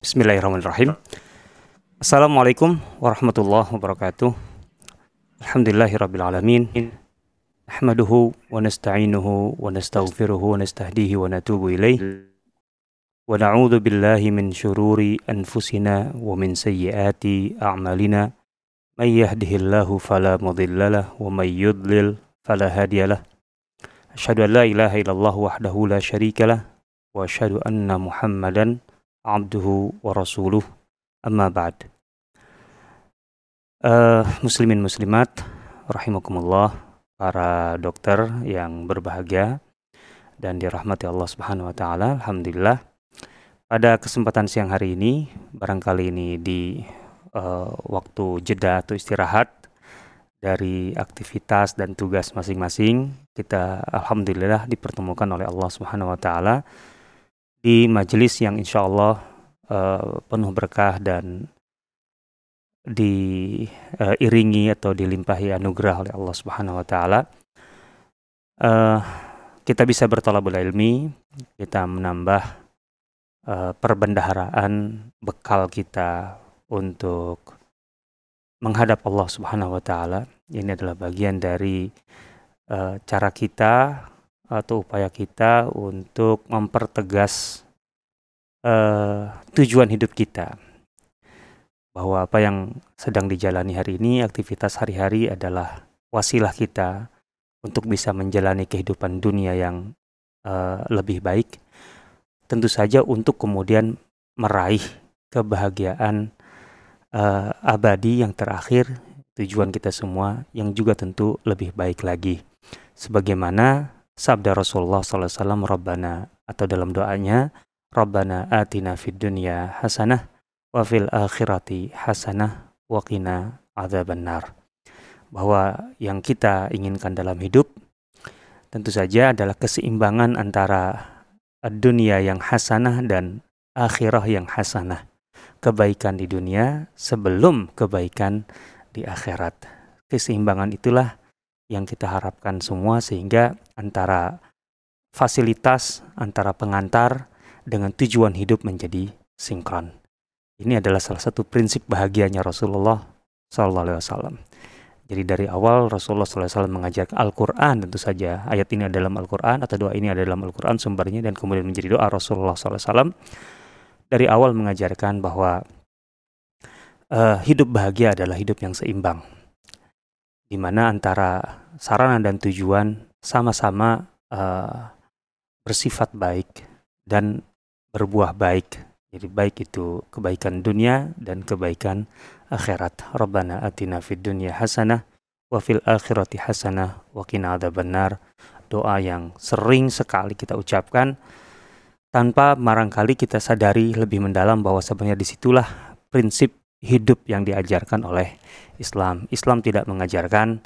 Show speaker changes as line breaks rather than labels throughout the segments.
Bismillahirrahmanirrahim. Assalamualaikum warahmatullahi wabarakatuh. Alhamdulillahirabbil alamin. Nahmaduhu wa nasta'inuhu wa nastaghfiruhu wa nastahdihi wa natubu ilaih. Wa na'udzu billahi min syururi anfusina wa min sayyiati a'malina. May yahdihillahu fala mudhillalah wa may yudlil fala hadiyalah. Asyhadu an la ilaha illallah wahdahu la syarikalah wa asyhadu anna Muhammadan abduhu wa rasuluh. Amma ba'd. Uh, muslimin muslimat rahimakumullah para dokter yang berbahagia dan dirahmati Allah Subhanahu wa taala alhamdulillah. Pada kesempatan siang hari ini barangkali ini di uh, waktu jeda atau istirahat dari aktivitas dan tugas masing-masing kita alhamdulillah dipertemukan oleh Allah Subhanahu wa taala di majelis yang insya Allah uh, penuh berkah dan diiringi uh, atau dilimpahi anugerah oleh Allah Subhanahu Wa Taala. Uh, kita bisa bertolabul ilmi, kita menambah uh, perbendaharaan bekal kita untuk menghadap Allah Subhanahu Wa Taala. Ini adalah bagian dari uh, cara kita atau upaya kita untuk mempertegas uh, tujuan hidup kita. Bahwa apa yang sedang dijalani hari ini, aktivitas hari-hari adalah wasilah kita untuk bisa menjalani kehidupan dunia yang uh, lebih baik. Tentu saja untuk kemudian meraih kebahagiaan uh, abadi yang terakhir, tujuan kita semua yang juga tentu lebih baik lagi. Sebagaimana sabda Rasulullah SAW Rabbana atau dalam doanya Rabbana atina fid dunya hasanah wa fil akhirati hasanah wa qina adzabannar. Bahwa yang kita inginkan dalam hidup tentu saja adalah keseimbangan antara dunia yang hasanah dan akhirah yang hasanah. Kebaikan di dunia sebelum kebaikan di akhirat. Keseimbangan itulah yang kita harapkan semua sehingga antara fasilitas antara pengantar dengan tujuan hidup menjadi sinkron. Ini adalah salah satu prinsip bahagianya Rasulullah SAW. Jadi dari awal Rasulullah SAW mengajar Al-Quran tentu saja ayat ini adalah dalam Al-Quran atau doa ini adalah dalam Al-Quran sumbernya dan kemudian menjadi doa Rasulullah SAW dari awal mengajarkan bahwa uh, hidup bahagia adalah hidup yang seimbang di mana antara sarana dan tujuan sama-sama uh, bersifat baik dan berbuah baik. Jadi baik itu kebaikan dunia dan kebaikan akhirat. Rabbana atina fid dunya hasanah wa fil akhirati hasanah wa qina adzabannar. Doa yang sering sekali kita ucapkan tanpa barangkali kita sadari lebih mendalam bahwa sebenarnya di situlah prinsip hidup yang diajarkan oleh Islam. Islam tidak mengajarkan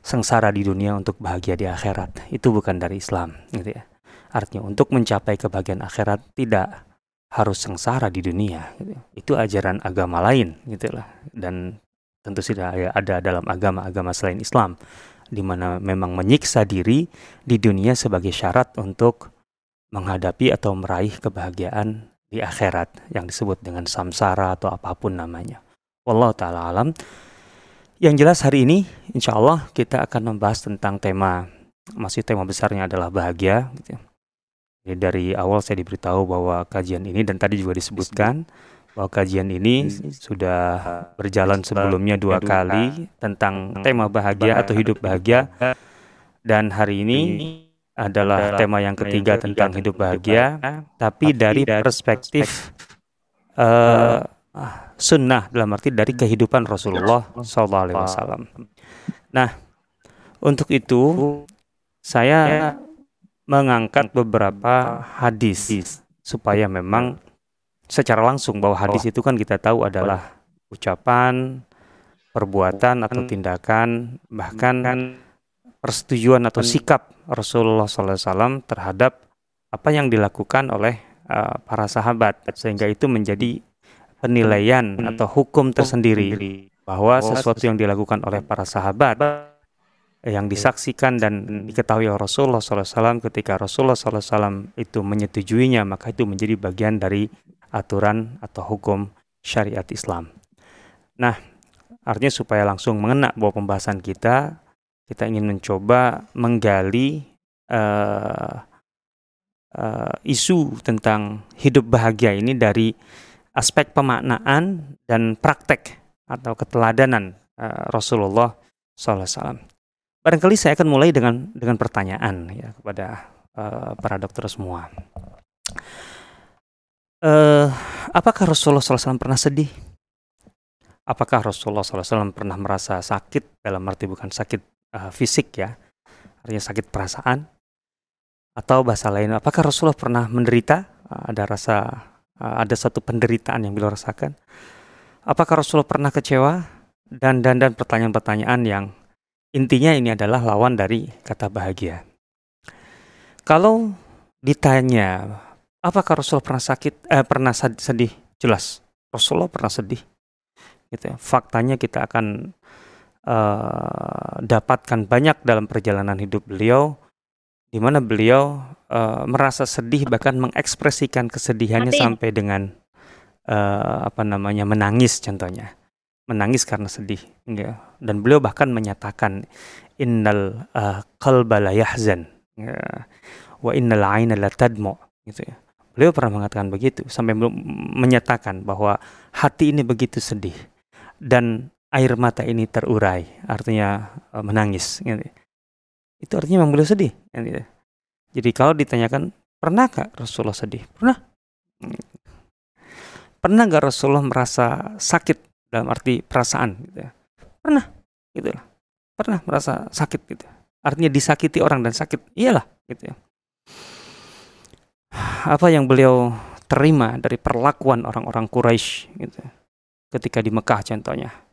sengsara di dunia untuk bahagia di akhirat. Itu bukan dari Islam, gitu ya. Artinya untuk mencapai kebahagiaan akhirat tidak harus sengsara di dunia. Gitu. Itu ajaran agama lain, gitulah. Dan tentu tidak ada dalam agama-agama selain Islam, di mana memang menyiksa diri di dunia sebagai syarat untuk menghadapi atau meraih kebahagiaan di akhirat yang disebut dengan samsara atau apa pun namanya. Wallahu taala alam. Yang jelas hari ini insya Allah kita akan membahas tentang tema masih tema besarnya adalah bahagia. Gitu. Jadi dari awal saya diberitahu bahwa kajian ini dan tadi juga disebutkan bahwa kajian ini sudah berjalan sebelumnya dua kali tentang tema bahagia atau hidup bahagia dan hari ini adalah tema yang ketiga tentang hidup bahagia, tapi dari perspektif uh, sunnah dalam arti dari kehidupan Rasulullah SAW. Nah, untuk itu saya mengangkat beberapa hadis supaya memang secara langsung bahwa hadis itu kan kita tahu adalah ucapan, perbuatan atau tindakan bahkan persetujuan atau sikap Rasulullah SAW terhadap apa yang dilakukan oleh uh, para sahabat. Sehingga itu menjadi penilaian atau hukum tersendiri bahwa sesuatu yang dilakukan oleh para sahabat yang disaksikan dan diketahui oleh Rasulullah SAW ketika Rasulullah SAW itu menyetujuinya maka itu menjadi bagian dari aturan atau hukum syariat Islam. Nah, artinya supaya langsung mengena bahwa pembahasan kita, kita ingin mencoba menggali uh, uh, isu tentang hidup bahagia ini dari aspek pemaknaan dan praktek atau keteladanan uh, Rasulullah SAW. Barangkali saya akan mulai dengan dengan pertanyaan ya kepada uh, para dokter semua. Uh, apakah Rasulullah SAW pernah sedih? Apakah Rasulullah SAW pernah merasa sakit dalam arti bukan sakit uh, fisik ya, artinya sakit perasaan? Atau bahasa lain, apakah Rasulullah pernah menderita? Uh, ada rasa, uh, ada satu penderitaan yang beliau rasakan? Apakah Rasulullah pernah kecewa? Dan dan dan pertanyaan-pertanyaan yang intinya ini adalah lawan dari kata bahagia. Kalau ditanya, apakah Rasulullah pernah sakit, eh, pernah sedih? Jelas, Rasulullah pernah sedih gitu ya. Faktanya kita akan uh, dapatkan banyak dalam perjalanan hidup beliau di mana beliau uh, merasa sedih bahkan mengekspresikan kesedihannya Mati. sampai dengan uh, apa namanya menangis contohnya menangis karena sedih ya. dan beliau bahkan menyatakan innal uh, qalba la yahzan ya. wa innal aina la tadmu gitu ya beliau pernah mengatakan begitu sampai belum menyatakan bahwa hati ini begitu sedih dan air mata ini terurai, artinya uh, menangis. Gitu. Itu artinya memang beliau sedih. Gitu. Jadi kalau ditanyakan, pernah gak Rasulullah sedih? Pernah. Pernah gak Rasulullah merasa sakit dalam arti perasaan? Gitu. Pernah. Gitu lah. Pernah merasa sakit gitu. Artinya disakiti orang dan sakit. Iyalah. Gitu ya. Apa yang beliau terima dari perlakuan orang-orang Quraisy gitu ketika di Mekah contohnya.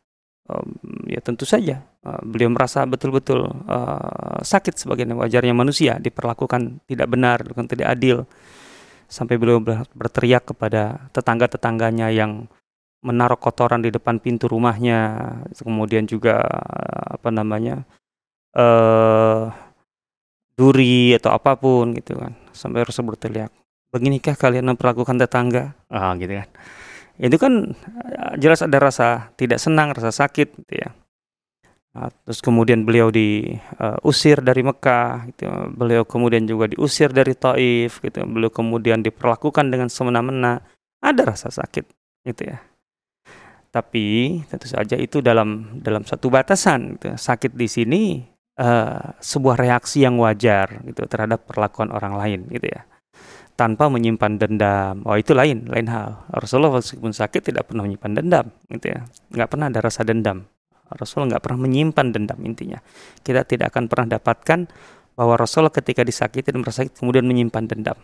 Um, ya tentu saja uh, beliau merasa betul-betul uh, sakit sebagai wajarnya manusia diperlakukan tidak benar, bukan tidak adil. Sampai beliau berteriak kepada tetangga-tetangganya yang menaruh kotoran di depan pintu rumahnya, kemudian juga uh, apa namanya uh, duri atau apa pun gitu kan, sampai harus berteriak, beginikah kalian memperlakukan tetangga? Ah gitu kan itu kan eh, jelas ada rasa tidak senang, rasa sakit gitu ya. Nah, terus kemudian beliau diusir uh, dari Mekah, gitu. beliau kemudian juga diusir dari Taif, gitu. beliau kemudian diperlakukan dengan semena-mena, ada rasa sakit, gitu ya. Tapi tentu saja itu dalam dalam satu batasan. Gitu. Sakit di sini uh, sebuah reaksi yang wajar gitu terhadap perlakuan orang lain, gitu ya tanpa menyimpan dendam. Oh itu lain, lain hal. Rasulullah meskipun sakit tidak pernah menyimpan dendam, gitu ya. Nggak pernah ada rasa dendam. Rasulullah nggak pernah menyimpan dendam intinya. Kita tidak akan pernah dapatkan bahwa Rasulullah ketika disakiti dan merasa kemudian menyimpan dendam.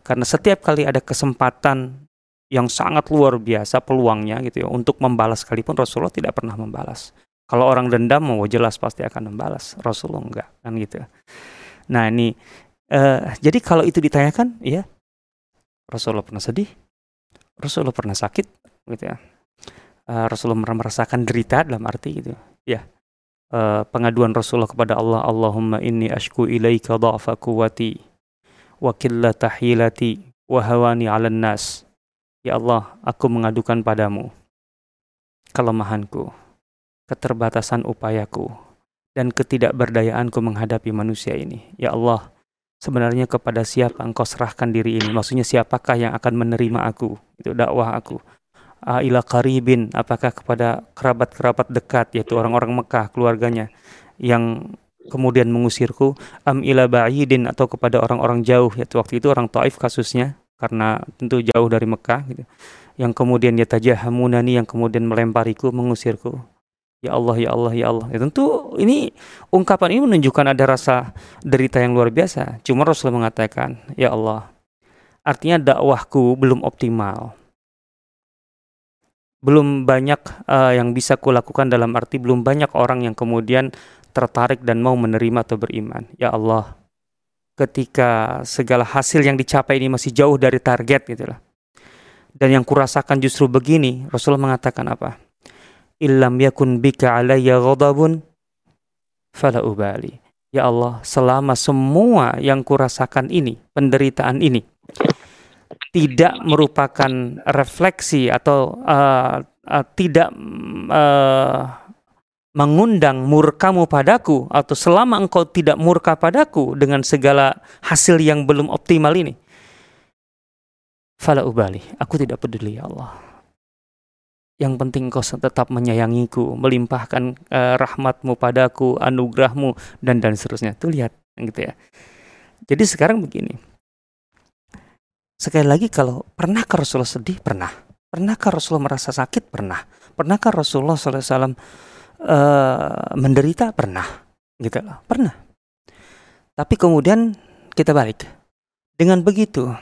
Karena setiap kali ada kesempatan yang sangat luar biasa peluangnya gitu ya untuk membalas sekalipun Rasulullah tidak pernah membalas. Kalau orang dendam mau jelas pasti akan membalas. Rasulullah enggak kan gitu. Nah, ini Uh, jadi kalau itu ditanyakan, ya Rasulullah pernah sedih, Rasulullah pernah sakit, gitu ya. Uh, Rasulullah pernah merasakan derita dalam arti gitu, ya. Uh, pengaduan Rasulullah kepada Allah, Allahumma inni ashku ilaika dha'fa quwati wa qillata hilati wa hawani 'alan nas. Ya Allah, aku mengadukan padamu kelemahanku, keterbatasan upayaku, dan ketidakberdayaanku menghadapi manusia ini. Ya Allah, sebenarnya kepada siapa engkau serahkan diri ini? Maksudnya siapakah yang akan menerima aku? Itu dakwah aku. Ila karibin, apakah kepada kerabat-kerabat dekat, yaitu orang-orang Mekah, keluarganya, yang kemudian mengusirku, am ila ba'idin, atau kepada orang-orang jauh, yaitu waktu itu orang Taif kasusnya, karena tentu jauh dari Mekah, gitu. yang kemudian yatajahamunani, yang kemudian melempariku, mengusirku. Ya Allah, ya Allah, ya Allah. Ya tentu ini ungkapan ini menunjukkan ada rasa derita yang luar biasa. Cuma Rasulullah mengatakan, ya Allah, artinya dakwahku belum optimal. Belum banyak uh, yang bisa kulakukan dalam arti belum banyak orang yang kemudian tertarik dan mau menerima atau beriman. Ya Allah, ketika segala hasil yang dicapai ini masih jauh dari target gitu lah. Dan yang kurasakan justru begini, Rasulullah mengatakan apa? Illam yakun bika alayya ghadabun fala ubali. Ya Allah, selama semua yang kurasakan ini, penderitaan ini, tidak merupakan refleksi atau uh, uh, tidak uh, mengundang murkamu padaku atau selama engkau tidak murka padaku dengan segala hasil yang belum optimal ini fala ubali aku tidak peduli ya Allah yang penting kau tetap menyayangiku, melimpahkan uh, rahmatmu padaku, anugerahmu, dan dan seterusnya. Tuh lihat, gitu ya. Jadi sekarang begini. Sekali lagi kalau pernahkah Rasulullah sedih? Pernah. Pernahkah Rasulullah merasa sakit? Pernah. Pernahkah Rasulullah SAW uh, eh, menderita? Pernah. Gitu loh. Pernah. Tapi kemudian kita balik. Dengan begitu,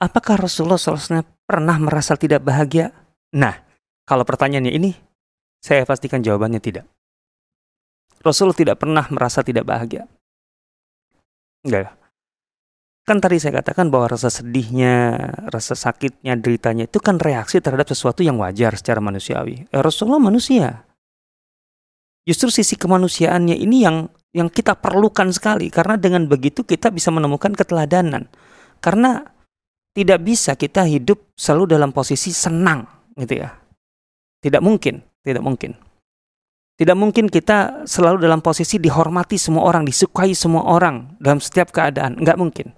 apakah Rasulullah SAW pernah merasa tidak bahagia? Nah, kalau pertanyaannya ini, saya pastikan jawabannya tidak. Rasul tidak pernah merasa tidak bahagia. Enggak. Kan tadi saya katakan bahwa rasa sedihnya, rasa sakitnya, deritanya itu kan reaksi terhadap sesuatu yang wajar secara manusiawi. Eh, Rasulullah manusia. Justru sisi kemanusiaannya ini yang yang kita perlukan sekali karena dengan begitu kita bisa menemukan keteladanan. Karena tidak bisa kita hidup selalu dalam posisi senang gitu ya. Tidak mungkin, tidak mungkin. Tidak mungkin kita selalu dalam posisi dihormati semua orang, disukai semua orang dalam setiap keadaan. Enggak mungkin.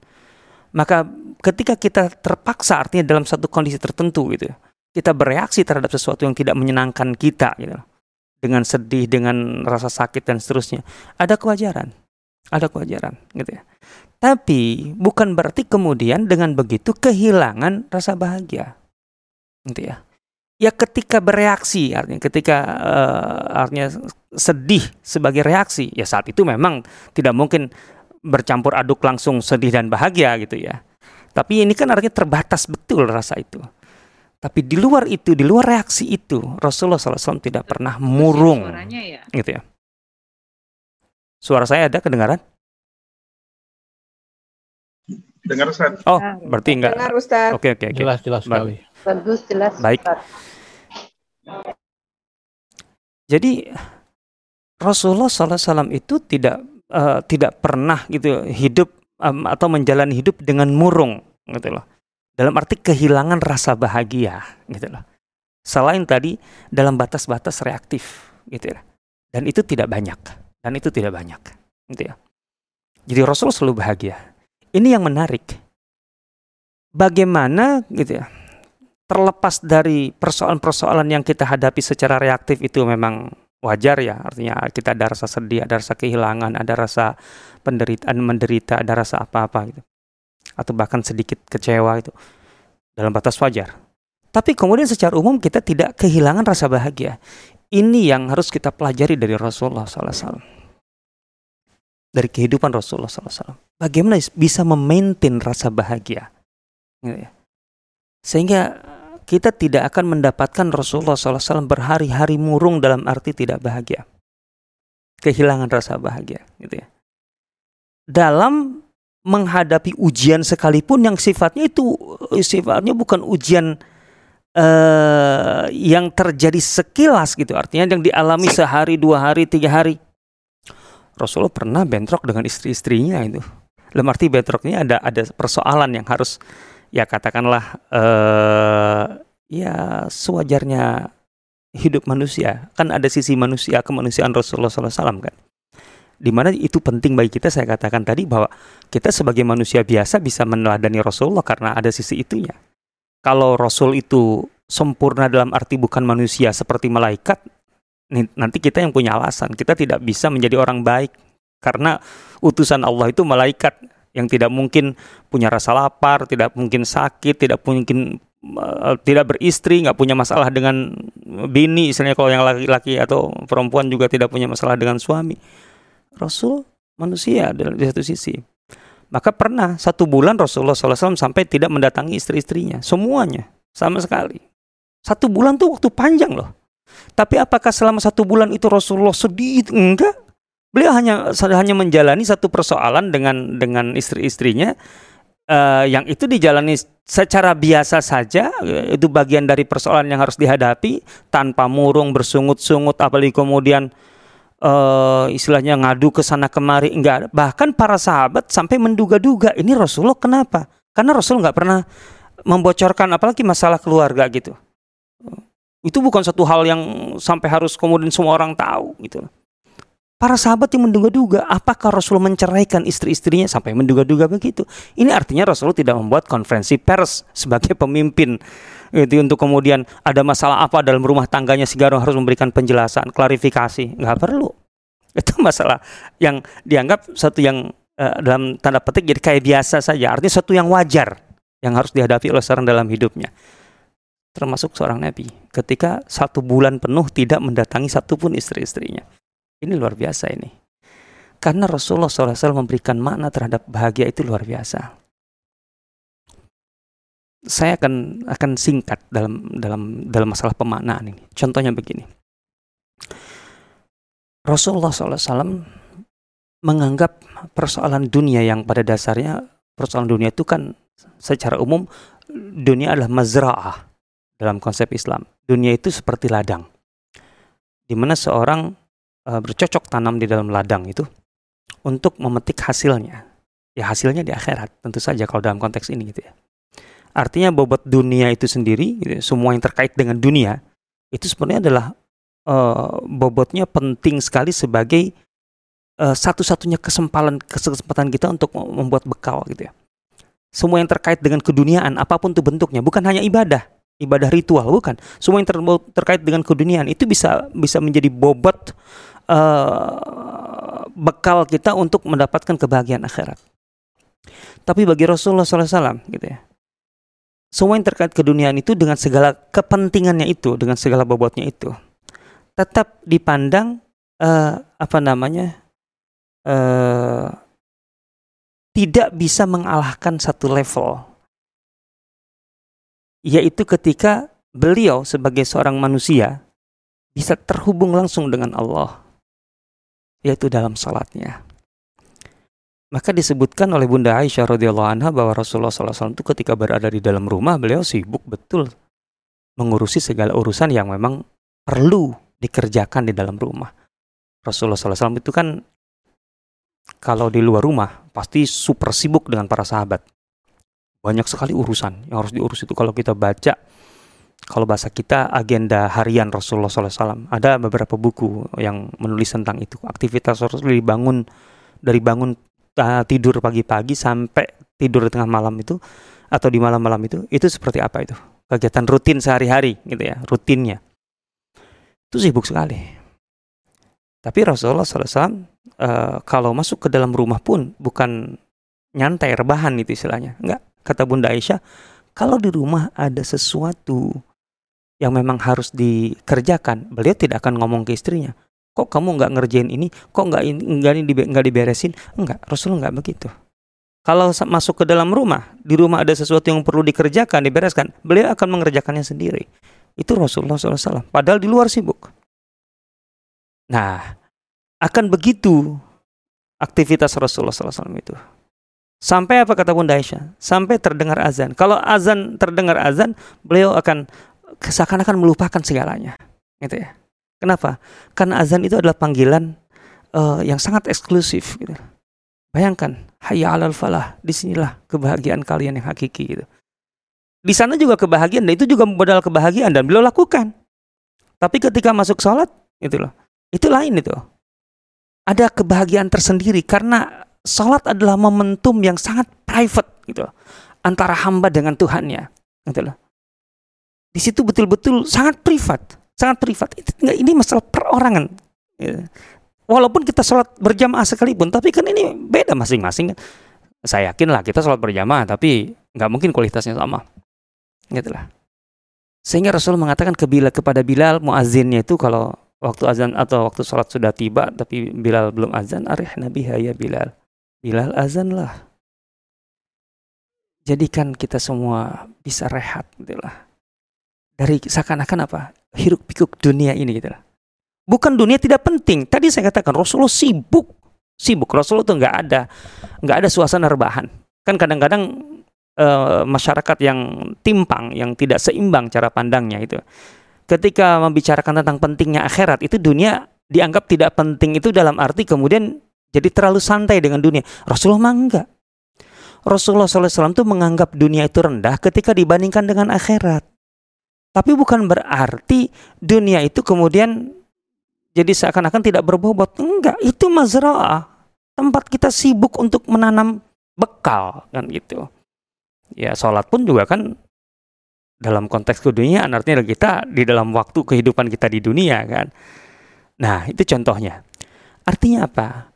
Maka ketika kita terpaksa artinya dalam satu kondisi tertentu gitu, kita bereaksi terhadap sesuatu yang tidak menyenangkan kita gitu. Dengan sedih, dengan rasa sakit dan seterusnya. Ada kewajaran. Ada kewajaran gitu ya. Tapi bukan berarti kemudian dengan begitu kehilangan rasa bahagia. Gitu ya ya ketika bereaksi artinya ketika uh, artinya sedih sebagai reaksi ya saat itu memang tidak mungkin bercampur aduk langsung sedih dan bahagia gitu ya tapi ini kan artinya terbatas betul rasa itu tapi di luar itu di luar reaksi itu Rasulullah SAW tidak pernah murung ya? gitu ya suara saya ada kedengaran
dengar Ustaz.
Oh, berarti enggak.
Dengar Ustaz.
Oke, oke, oke.
Jelas, jelas sekali.
Bagus, jelas.
Baik. Ustaz. Jadi Rasulullah SAW itu tidak uh, tidak pernah gitu hidup um, atau menjalani hidup dengan murung gitu loh. Dalam arti kehilangan rasa bahagia gitu loh. Selain tadi dalam batas-batas reaktif gitu ya. Dan itu tidak banyak. Dan itu tidak banyak gitu ya. Jadi Rasulullah selalu bahagia. Ini yang menarik. Bagaimana gitu ya terlepas dari persoalan-persoalan yang kita hadapi secara reaktif itu memang wajar ya. Artinya kita ada rasa sedih ada rasa kehilangan ada rasa penderitaan menderita ada rasa apa-apa gitu. Atau bahkan sedikit kecewa itu. Dalam batas wajar. Tapi kemudian secara umum kita tidak kehilangan rasa bahagia. Ini yang harus kita pelajari dari Rasulullah SAW dari kehidupan Rasulullah SAW bagaimana bisa memaintain rasa bahagia? Gitu ya. sehingga kita tidak akan mendapatkan Rasulullah SAW berhari-hari murung dalam arti tidak bahagia. Kehilangan rasa bahagia. Gitu ya. Dalam menghadapi ujian sekalipun yang sifatnya itu sifatnya bukan ujian uh, yang terjadi sekilas gitu artinya yang dialami sehari dua hari tiga hari Rasulullah pernah bentrok dengan istri-istrinya itu dalam arti bentroknya ada ada persoalan yang harus ya katakanlah uh, ya sewajarnya hidup manusia. Kan ada sisi manusia kemanusiaan Rasulullah SAW kan? Di mana itu penting bagi kita saya katakan tadi bahwa kita sebagai manusia biasa bisa meneladani Rasulullah karena ada sisi itunya. Kalau Rasul itu sempurna dalam arti bukan manusia seperti malaikat nanti kita yang punya alasan. Kita tidak bisa menjadi orang baik karena utusan Allah itu malaikat yang tidak mungkin punya rasa lapar, tidak mungkin sakit, tidak mungkin uh, tidak beristri, nggak punya masalah dengan bini, misalnya kalau yang laki-laki atau perempuan juga tidak punya masalah dengan suami. Rasul manusia di satu sisi. Maka pernah satu bulan Rasulullah SAW sampai tidak mendatangi istri-istrinya, semuanya sama sekali. Satu bulan tuh waktu panjang loh. Tapi apakah selama satu bulan itu Rasulullah sedih? Enggak. Beliau hanya hanya menjalani satu persoalan dengan dengan istri-istrinya uh, yang itu dijalani secara biasa saja itu bagian dari persoalan yang harus dihadapi tanpa murung bersungut-sungut apalagi kemudian uh, istilahnya ngadu ke sana kemari enggak bahkan para sahabat sampai menduga-duga ini Rasulullah kenapa karena Rasul nggak pernah membocorkan apalagi masalah keluarga gitu. Itu bukan satu hal yang sampai harus kemudian semua orang tahu gitu. Para sahabat yang menduga-duga apakah Rasul menceraikan istri-istrinya sampai menduga-duga begitu. Ini artinya Rasul tidak membuat konferensi pers sebagai pemimpin itu untuk kemudian ada masalah apa dalam rumah tangganya Garung harus memberikan penjelasan, klarifikasi, nggak perlu. Itu masalah yang dianggap satu yang uh, dalam tanda petik jadi kayak biasa saja. Artinya satu yang wajar yang harus dihadapi oleh seorang dalam hidupnya. Termasuk seorang nabi ketika satu bulan penuh tidak mendatangi satupun istri-istrinya. Ini luar biasa ini. Karena Rasulullah SAW memberikan makna terhadap bahagia itu luar biasa. Saya akan akan singkat dalam dalam dalam masalah pemaknaan ini. Contohnya begini. Rasulullah SAW menganggap persoalan dunia yang pada dasarnya persoalan dunia itu kan secara umum dunia adalah mazra'ah dalam konsep Islam. Dunia itu seperti ladang. Di mana seorang uh, bercocok tanam di dalam ladang itu untuk memetik hasilnya. Ya hasilnya di akhirat tentu saja kalau dalam konteks ini gitu ya. Artinya bobot dunia itu sendiri, gitu, ya, semua yang terkait dengan dunia itu sebenarnya adalah uh, bobotnya penting sekali sebagai uh, satu-satunya kesempatan kesempatan kita untuk membuat bekal gitu ya. Semua yang terkait dengan keduniaan apa pun itu bentuknya, bukan hanya ibadah, ibadah ritual bukan. Semua yang ter terkait dengan keduniaan itu bisa bisa menjadi bobot uh, bekal kita untuk mendapatkan kebahagiaan akhirat. Tapi bagi Rasulullah SAW gitu ya, semua yang terkait keduniaan itu dengan segala kepentingannya itu, dengan segala bobotnya itu, tetap dipandang uh, apa namanya uh, tidak bisa mengalahkan satu level, yaitu ketika beliau sebagai seorang manusia bisa terhubung langsung dengan Allah yaitu dalam salatnya. Maka disebutkan oleh Bunda Aisyah radhiyallahu anha bahwa Rasulullah SAW itu ketika berada di dalam rumah beliau sibuk betul mengurusi segala urusan yang memang perlu dikerjakan di dalam rumah. Rasulullah SAW itu kan kalau di luar rumah pasti super sibuk dengan para sahabat. Banyak sekali urusan yang harus diurus itu kalau kita baca kalau bahasa kita agenda harian Rasulullah SAW. Ada beberapa buku yang menulis tentang itu. Aktivitas Rasulullah dibangun dari bangun uh, tidur pagi-pagi sampai tidur di tengah malam itu atau di malam-malam itu itu seperti apa itu? Kegiatan rutin sehari-hari gitu ya rutinnya. Itu sibuk sekali. Tapi Rasulullah SAW uh, kalau masuk ke dalam rumah pun bukan nyantai rebahan itu istilahnya. Enggak. Kata Bunda Aisyah kalau di rumah ada sesuatu yang memang harus dikerjakan, beliau tidak akan ngomong ke istrinya. Kok kamu nggak ngerjain ini? Kok nggak nggak nggak diberesin? Enggak, Rasulullah nggak begitu. Kalau masuk ke dalam rumah, di rumah ada sesuatu yang perlu dikerjakan, dibereskan, beliau akan mengerjakannya sendiri. Itu Rasulullah SAW. Padahal di luar sibuk. Nah, akan begitu aktivitas Rasulullah SAW itu. Sampai apa kata Bunda Aisyah? Sampai terdengar azan. Kalau azan terdengar azan, beliau akan seakan-akan melupakan segalanya. Gitu ya. Kenapa? Karena azan itu adalah panggilan uh, yang sangat eksklusif. Gitu. Bayangkan, hayya alal falah, di sinilah kebahagiaan kalian yang hakiki. Gitu. Di sana juga kebahagiaan, dan itu juga modal kebahagiaan dan beliau lakukan. Tapi ketika masuk sholat, itu loh, itu lain itu. Ada kebahagiaan tersendiri karena sholat adalah momentum yang sangat private gitu antara hamba dengan Tuhannya. Gitu loh di situ betul-betul sangat privat, sangat privat. Ini masalah perorangan. Ya. Walaupun kita sholat berjamaah sekalipun, tapi kan ini beda masing-masing. Saya yakin lah kita sholat berjamaah, tapi nggak mungkin kualitasnya sama. Gitu lah. Sehingga Rasul mengatakan ke Bilal, kepada Bilal muazinnya itu kalau waktu azan atau waktu sholat sudah tiba, tapi Bilal belum azan, arih Nabi ya Bilal. Bilal azan lah. Jadikan kita semua bisa rehat gitu lah dari seakan-akan apa hiruk pikuk dunia ini gitu Bukan dunia tidak penting. Tadi saya katakan Rasulullah sibuk, sibuk. Rasulullah itu nggak ada, nggak ada suasana rebahan. Kan kadang-kadang e, masyarakat yang timpang, yang tidak seimbang cara pandangnya itu. Ketika membicarakan tentang pentingnya akhirat, itu dunia dianggap tidak penting itu dalam arti kemudian jadi terlalu santai dengan dunia. Rasulullah mah enggak. Rasulullah SAW itu menganggap dunia itu rendah ketika dibandingkan dengan akhirat. Tapi bukan berarti dunia itu kemudian jadi seakan-akan tidak berbobot. Enggak, itu mazra'ah. Tempat kita sibuk untuk menanam bekal kan gitu. Ya sholat pun juga kan dalam konteks keduniaan artinya kita di dalam waktu kehidupan kita di dunia kan. Nah itu contohnya. Artinya apa?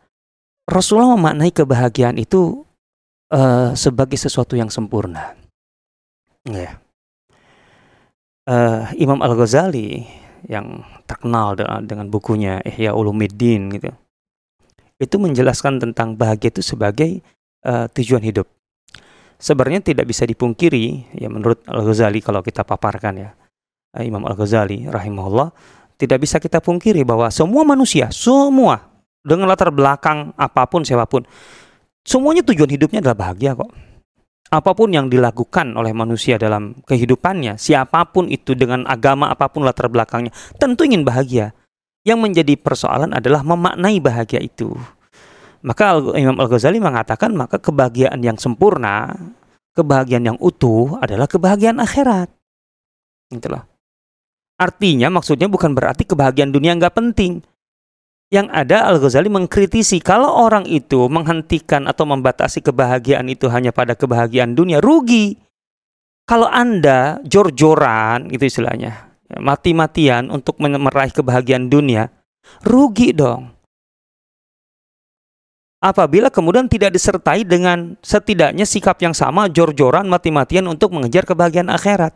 Rasulullah memaknai kebahagiaan itu uh, sebagai sesuatu yang sempurna. Ya uh, Imam Al Ghazali yang terkenal dengan bukunya Ihya Ulumuddin gitu itu menjelaskan tentang bahagia itu sebagai uh, tujuan hidup. Sebenarnya tidak bisa dipungkiri ya menurut Al Ghazali kalau kita paparkan ya uh, Imam Al Ghazali rahimahullah tidak bisa kita pungkiri bahwa semua manusia semua dengan latar belakang apa pun siapa pun semuanya tujuan hidupnya adalah bahagia kok apa pun yang dilakukan oleh manusia dalam kehidupannya, siapa pun itu dengan agama apa pun latar belakangnya, tentu ingin bahagia. Yang menjadi persoalan adalah memaknai bahagia itu. Maka Imam Al-Ghazali mengatakan maka kebahagiaan yang sempurna, kebahagiaan yang utuh adalah kebahagiaan akhirat. Itulah. Artinya maksudnya bukan berarti kebahagiaan dunia nggak penting yang ada Al-Ghazali mengkritisi kalau orang itu menghentikan atau membatasi kebahagiaan itu hanya pada kebahagiaan dunia, rugi. Kalau Anda jor-joran, itu istilahnya, ya, mati-matian untuk meraih kebahagiaan dunia, rugi dong. Apabila kemudian tidak disertai dengan setidaknya sikap yang sama, jor-joran, mati-matian untuk mengejar kebahagiaan akhirat.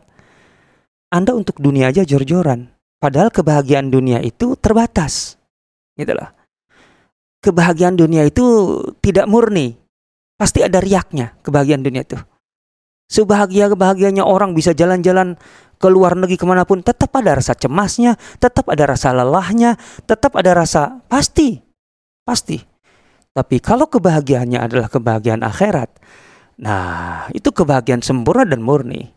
Anda untuk dunia aja jor-joran. Padahal kebahagiaan dunia itu terbatas Itulah. Kebahagiaan dunia itu tidak murni. Pasti ada riaknya kebahagiaan dunia itu. Sebahagia kebahagiaannya orang bisa jalan-jalan ke luar negeri ke mana pun, tetap ada rasa cemasnya, tetap ada rasa lelahnya, tetap ada rasa pasti, pasti. Tapi kalau kebahagiaannya adalah kebahagiaan akhirat, nah itu kebahagiaan sempurna dan murni.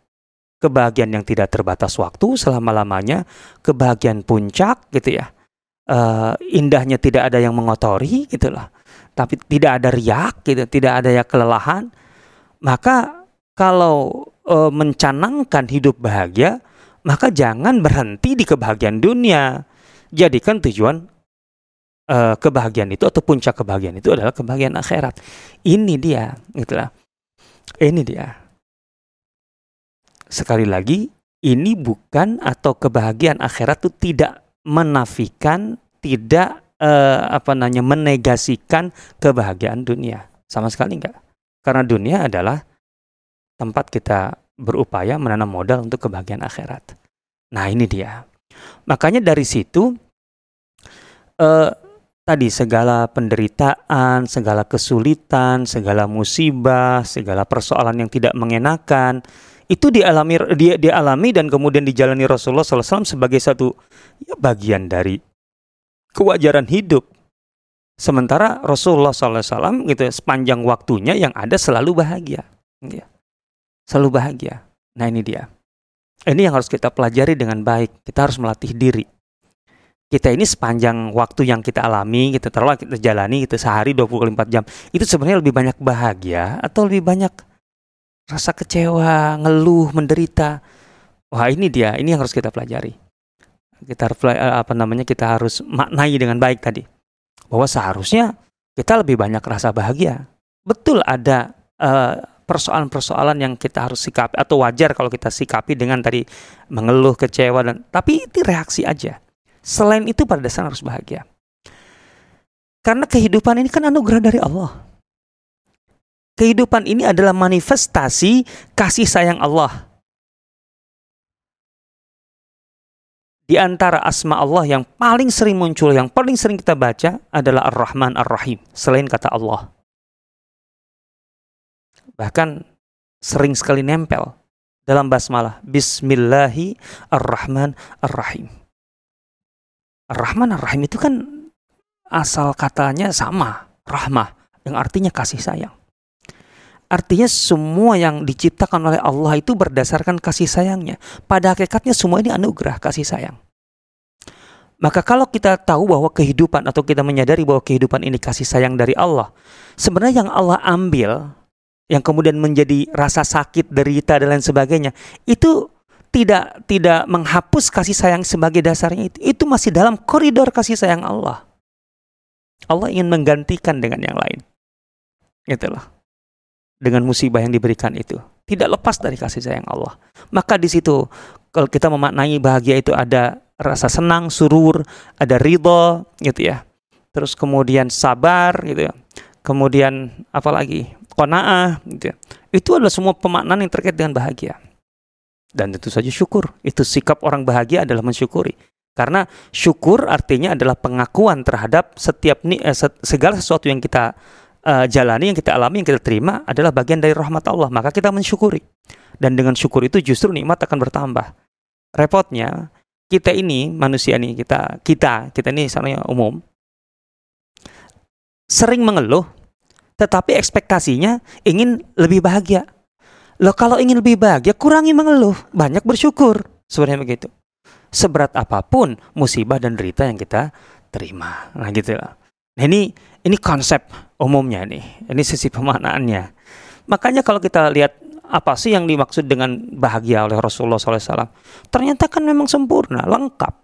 Kebahagiaan yang tidak terbatas waktu selama-lamanya, kebahagiaan puncak gitu ya uh, indahnya tidak ada yang mengotori gitu loh. Tapi tidak ada riak gitu, tidak ada ya kelelahan. Maka kalau uh, mencanangkan hidup bahagia, maka jangan berhenti di kebahagiaan dunia. Jadikan tujuan uh, kebahagiaan itu atau puncak kebahagiaan itu adalah kebahagiaan akhirat. Ini dia, gitulah. Ini dia. Sekali lagi, ini bukan atau kebahagiaan akhirat itu tidak menafikan, tidak eh, apa namanya menegasikan kebahagiaan dunia. Sama sekali enggak. Karena dunia adalah tempat kita berupaya menanam modal untuk kebahagiaan akhirat. Nah, ini dia. Makanya dari situ eh, tadi segala penderitaan, segala kesulitan, segala musibah, segala persoalan yang tidak mengenakan, itu dialami dia dialami dan kemudian dijalani Rasulullah SAW sebagai satu ya, bagian dari kewajaran hidup. Sementara Rasulullah SAW gitu sepanjang waktunya yang ada selalu bahagia, ya. selalu bahagia. Nah ini dia. Ini yang harus kita pelajari dengan baik. Kita harus melatih diri. Kita ini sepanjang waktu yang kita alami, kita terlalu kita jalani, kita sehari 24 jam. Itu sebenarnya lebih banyak bahagia atau lebih banyak rasa kecewa, ngeluh, menderita. Wah, ini dia, ini yang harus kita pelajari. Kita harus eh, apa namanya? Kita harus maknai dengan baik tadi. Bahwa seharusnya kita lebih banyak rasa bahagia. Betul ada eh, persoalan-persoalan yang kita harus sikapi atau wajar kalau kita sikapi dengan tadi mengeluh, kecewa dan tapi itu reaksi aja. Selain itu pada dasarnya harus bahagia. Karena kehidupan ini kan anugerah dari Allah. Kehidupan ini adalah manifestasi kasih sayang Allah. Di antara asma Allah yang paling sering muncul, yang paling sering kita baca adalah Ar-Rahman Ar-Rahim, selain kata Allah. Bahkan sering sekali nempel dalam basmalah. Bismillahi Ar-Rahman Ar-Rahim. Ar-Rahman Ar-Rahim itu kan asal katanya sama, rahmah, yang artinya kasih sayang. Artinya semua yang diciptakan oleh Allah itu berdasarkan kasih sayangnya. Pada hakikatnya semua ini anugerah kasih sayang. Maka kalau kita tahu bahwa kehidupan atau kita menyadari bahwa kehidupan ini kasih sayang dari Allah, sebenarnya yang Allah ambil yang kemudian menjadi rasa sakit, derita dan lain sebagainya, itu tidak tidak menghapus kasih sayang sebagai dasarnya itu. Itu masih dalam koridor kasih sayang Allah. Allah ingin menggantikan dengan yang lain. Itulah. Dengan musibah yang diberikan itu. Tidak lepas dari kasih sayang Allah. Maka di situ kalau kita memaknai bahagia itu ada rasa senang, surur, ada ridho gitu ya. Terus kemudian sabar gitu ya. Kemudian apa lagi? Qanaah gitu ya. Itu adalah semua pemaknaan yang terkait dengan bahagia. Dan tentu saja syukur. Itu sikap orang bahagia adalah mensyukuri. Karena syukur artinya adalah pengakuan terhadap setiap eh, segala sesuatu yang kita uh, jalani, yang kita alami, yang kita terima adalah bagian dari rahmat Allah. Maka kita mensyukuri. Dan dengan syukur itu justru nikmat akan bertambah. Repotnya kita ini manusia ini kita kita kita ini misalnya umum sering mengeluh tetapi ekspektasinya ingin lebih bahagia. Loh kalau ingin lebih bahagia kurangi mengeluh, banyak bersyukur. Sebenarnya begitu seberat apa pun musibah dan derita yang kita terima. Nah gitu lah. Nah ini ini konsep umumnya nih. Ini sisi pemaknaannya. Makanya kalau kita lihat apa sih yang dimaksud dengan bahagia oleh Rasulullah SAW? Ternyata kan memang sempurna, lengkap,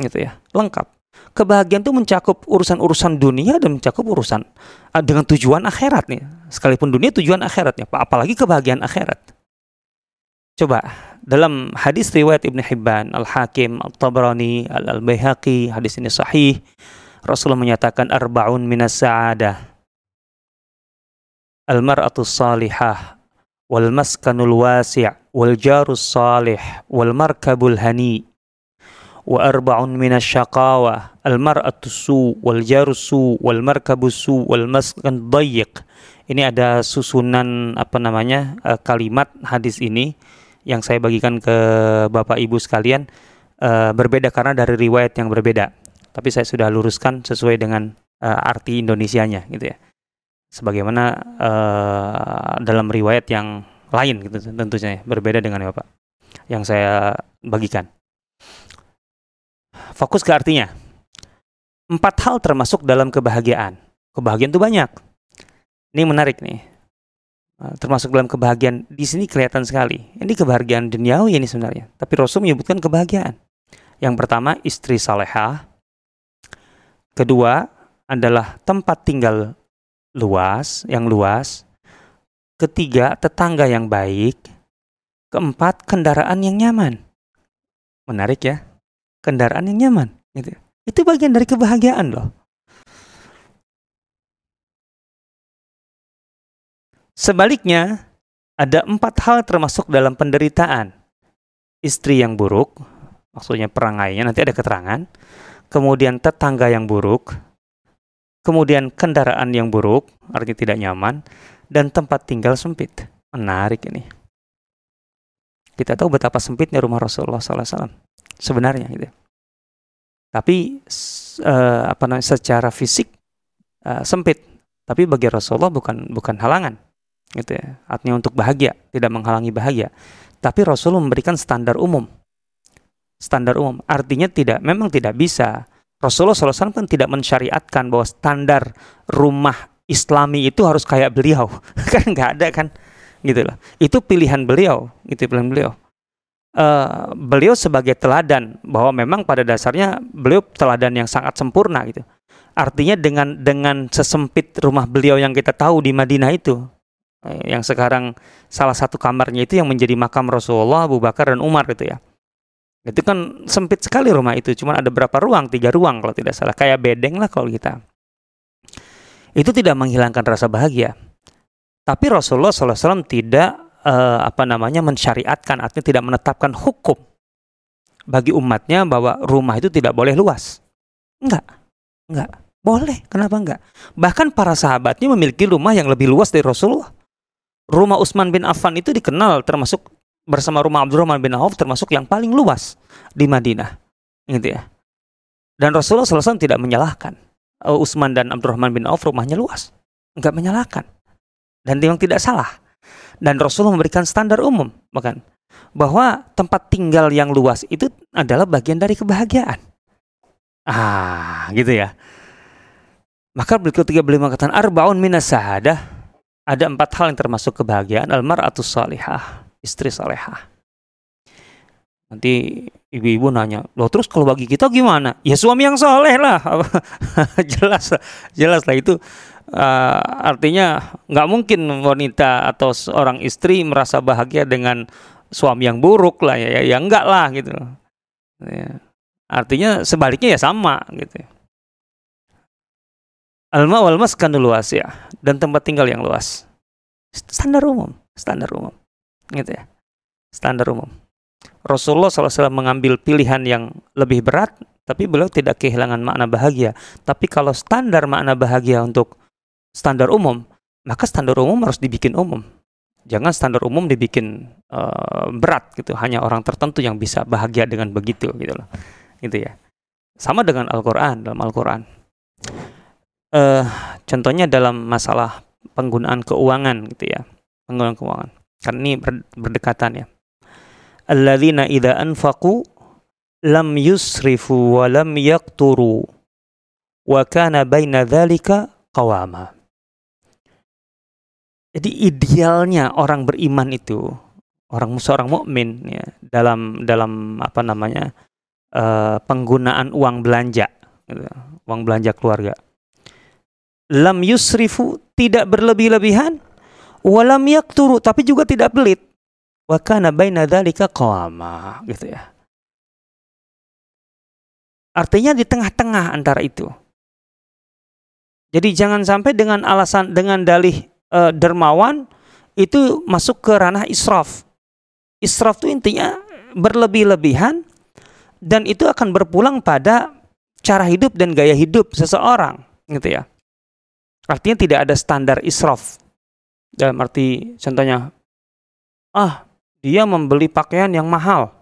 gitu ya, lengkap. Kebahagiaan itu mencakup urusan-urusan dunia dan mencakup urusan ah, dengan tujuan akhirat nih. Sekalipun dunia tujuan akhiratnya, apalagi kebahagiaan akhirat. Coba dalam hadis riwayat Ibn Hibban, Al-Hakim, Al-Tabrani, Al-Baihaqi, hadis ini sahih. Rasulullah menyatakan arbaun minas sa'adah. Al-mar'atu salihah wal maskanul wasi' wal jarus salih wal markabul hani wa arba'un minas syaqawa al mar'atu su wal jarus su wal markabus su wal maskan dayyiq ini ada susunan apa namanya eh, kalimat hadis ini yang saya bagikan ke Bapak Ibu sekalian uh, berbeda karena dari riwayat yang berbeda. Tapi saya sudah luruskan sesuai dengan uh, arti Indonesianya gitu ya. Sebagaimana uh, dalam riwayat yang lain gitu tentunya ya, berbeda dengan Bapak yang saya bagikan. Fokus ke artinya. Empat hal termasuk dalam kebahagiaan. Kebahagiaan itu banyak. Ini menarik nih Eh, termasuk dalam kebahagiaan di sini kelihatan sekali. Ini kebahagiaan duniawi ini sebenarnya. Tapi Rasul menyebutkan kebahagiaan. Yang pertama istri salehah. Kedua adalah tempat tinggal luas, yang luas. Ketiga tetangga yang baik. Keempat kendaraan yang nyaman. Menarik ya. Kendaraan yang nyaman. Gitu. Itu bagian dari kebahagiaan loh. Sebaliknya, ada empat hal termasuk dalam penderitaan. Istri yang buruk, maksudnya perangainya, nanti ada keterangan. Kemudian tetangga yang buruk. Kemudian kendaraan yang buruk, artinya tidak nyaman. Dan tempat tinggal sempit. Menarik ini. Kita tahu betapa sempitnya rumah Rasulullah SAW. Sebenarnya gitu. Tapi uh, apa namanya secara fisik uh, sempit. Tapi bagi Rasulullah bukan bukan halangan gitu ya artinya untuk bahagia tidak menghalangi bahagia tapi Rasul memberikan standar umum standar umum. Artinya tidak memang tidak bisa. Rasulullah SAW kan tidak mensyariatkan bahwa standar rumah Islami itu harus kayak beliau. Kan nggak ada kan? Gitu loh. Itu pilihan beliau. Itu pilihan beliau. Uh, beliau sebagai teladan bahwa memang pada dasarnya beliau teladan yang sangat sempurna gitu. Artinya dengan dengan sesempit rumah beliau yang kita tahu di Madinah itu Eh, yang sekarang salah satu kamarnya itu yang menjadi makam Rasulullah, Abu Bakar dan Umar gitu ya. Itu kan sempit sekali rumah itu, cuma ada berapa ruang? Tiga ruang kalau tidak salah, kayak bedeng lah kalau kita. Itu tidak menghilangkan rasa bahagia. Tapi Rasulullah SAW tidak uh, apa namanya mensyariatkan, artinya tidak menetapkan hukum bagi umatnya bahwa rumah itu tidak boleh luas. Enggak, enggak. Boleh, kenapa enggak? Bahkan para sahabatnya memiliki rumah yang lebih luas dari Rasulullah rumah Utsman bin Affan itu dikenal termasuk bersama rumah Abdurrahman bin Auf termasuk yang paling luas di Madinah. Gitu ya. Dan Rasulullah SAW tidak menyalahkan. Uh, Utsman dan Abdurrahman bin Auf rumahnya luas. Enggak menyalahkan. Dan memang tidak salah. Dan Rasulullah memberikan standar umum. Bahkan bahwa tempat tinggal yang luas itu adalah bagian dari kebahagiaan. Ah, gitu ya. Maka ketika beliau mengatakan arbaun minas sahadah ada empat hal yang termasuk kebahagiaan almaratus salihah, istri salihah. Nanti ibu-ibu nanya, loh terus kalau bagi kita gimana? Ya suami yang soleh lah, jelas, jelas lah itu uh, artinya nggak mungkin wanita atau seorang istri merasa bahagia dengan suami yang buruk lah ya, ya, ya enggak lah gitu. Ya. Artinya sebaliknya ya sama gitu. Alma wal maskanul ya dan tempat tinggal yang luas. Standar umum, standar umum. Gitu ya. Standar umum. Rasulullah SAW mengambil pilihan yang lebih berat, tapi beliau tidak kehilangan makna bahagia. Tapi kalau standar makna bahagia untuk standar umum, maka standar umum harus dibikin umum. Jangan standar umum dibikin uh, berat gitu. Hanya orang tertentu yang bisa bahagia dengan begitu gitu loh. Gitu ya. Sama dengan Al-Qur'an dalam Al-Qur'an. Uh, contohnya dalam masalah penggunaan keuangan gitu ya. Penggunaan keuangan. Karena ini berdekatan ya alladzina idza anfaqu lam yusrifu wa lam yaqturu wa kana baina dzalika qawama. Jadi idealnya orang beriman itu orang seorang mukmin ya dalam dalam apa namanya uh, penggunaan uang belanja gitu, uang belanja keluarga. Lam yusrifu tidak berlebih-lebihan, walam yakturu tapi juga tidak pelit wa kana baina qawama gitu ya. Artinya di tengah-tengah antara itu. Jadi jangan sampai dengan alasan dengan dalih e, dermawan itu masuk ke ranah israf. Israf itu intinya berlebih-lebihan dan itu akan berpulang pada cara hidup dan gaya hidup seseorang, gitu ya. Artinya tidak ada standar israf. Dalam arti contohnya, ah dia membeli pakaian yang mahal,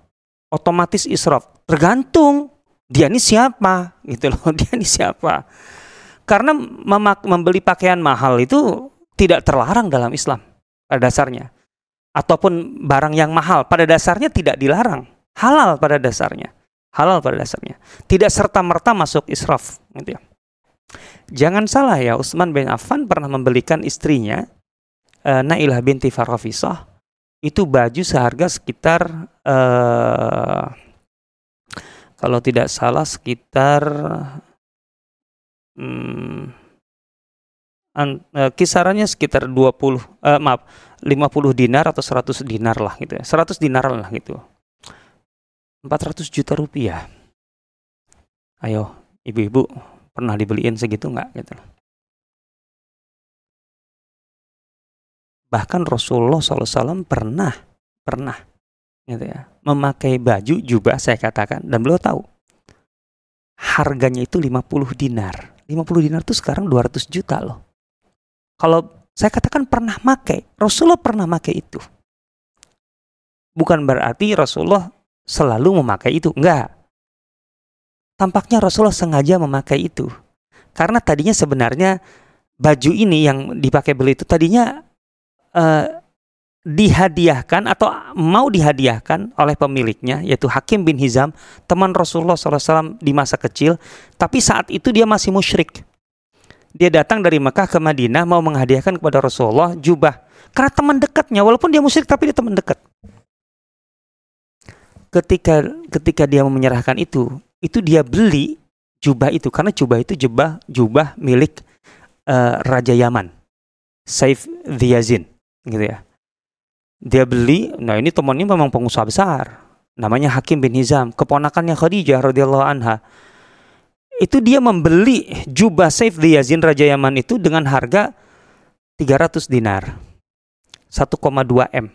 otomatis israf. Tergantung dia ini siapa, gitu loh. Dia ini siapa? Karena membeli pakaian mahal itu tidak terlarang dalam Islam pada dasarnya. Ataupun barang yang mahal pada dasarnya tidak dilarang. Halal pada dasarnya. Halal pada dasarnya. Tidak serta-merta masuk israf. Gitu ya. Jangan salah ya, Utsman bin Affan pernah membelikan istrinya uh, Nailah binti Farafisah itu baju seharga sekitar uh, kalau tidak salah sekitar um, an, uh, kisarannya sekitar 20 uh, maaf 50 dinar atau 100 dinar lah gitu ya. 100 dinar lah gitu. 400 juta rupiah. Ayo, ibu-ibu pernah dibeliin segitu nggak gitu Bahkan Rasulullah SAW pernah, pernah gitu ya, memakai baju jubah saya katakan dan beliau tahu harganya itu 50 dinar. 50 dinar itu sekarang 200 juta loh. Kalau saya katakan pernah pakai, Rasulullah pernah pakai itu. Bukan berarti Rasulullah selalu memakai itu, enggak. Tampaknya Rasulullah sengaja memakai itu. Karena tadinya sebenarnya baju ini yang dipakai beliau itu tadinya uh, dihadiahkan atau mau dihadiahkan oleh pemiliknya yaitu Hakim bin Hizam teman Rasulullah SAW di masa kecil. Tapi saat itu dia masih musyrik. Dia datang dari Mekah ke Madinah mau menghadiahkan kepada Rasulullah jubah. Karena teman dekatnya walaupun dia musyrik tapi dia teman dekat. Ketika ketika dia menyerahkan itu itu dia beli jubah itu. Karena jubah itu jubah jubah milik uh, Raja Yaman Saif Yazin gitu ya. Dia beli, nah ini temannya memang pengusaha besar. Namanya Hakim bin Hizam, keponakannya Khadijah radhiyallahu anha. Itu dia membeli jubah Saif Yazin Raja Yaman itu dengan harga 300 dinar. 1,2 M.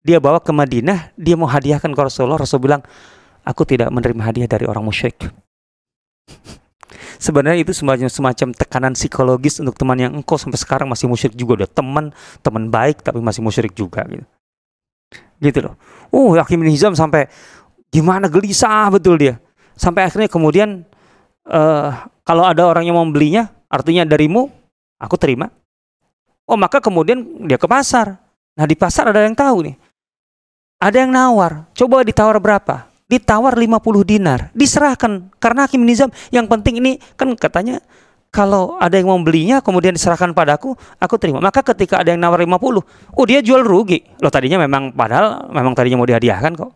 Dia bawa ke Madinah, dia mau hadiahkan ke Rasulullah. Rasul bilang, aku tidak menerima hadiah dari orang musyrik. sebenarnya itu semacam semacam tekanan psikologis untuk teman yang engkau sampai sekarang masih musyrik juga. Udah teman teman baik tapi masih musyrik juga gitu. Gitu loh. Uh Hakim bin Hizam sampai gimana gelisah betul dia. Sampai akhirnya kemudian uh, kalau ada orang yang mau belinya artinya darimu aku terima. Oh maka kemudian dia ke pasar. Nah di pasar ada yang tahu nih. Ada yang nawar. Coba ditawar berapa ditawar 50 dinar, diserahkan karena Hakim Nizam yang penting ini kan katanya kalau ada yang mau belinya kemudian diserahkan padaku, aku terima. Maka ketika ada yang nawar 50, oh dia jual rugi. Loh tadinya memang padahal memang tadinya mau dihadiahkan kok.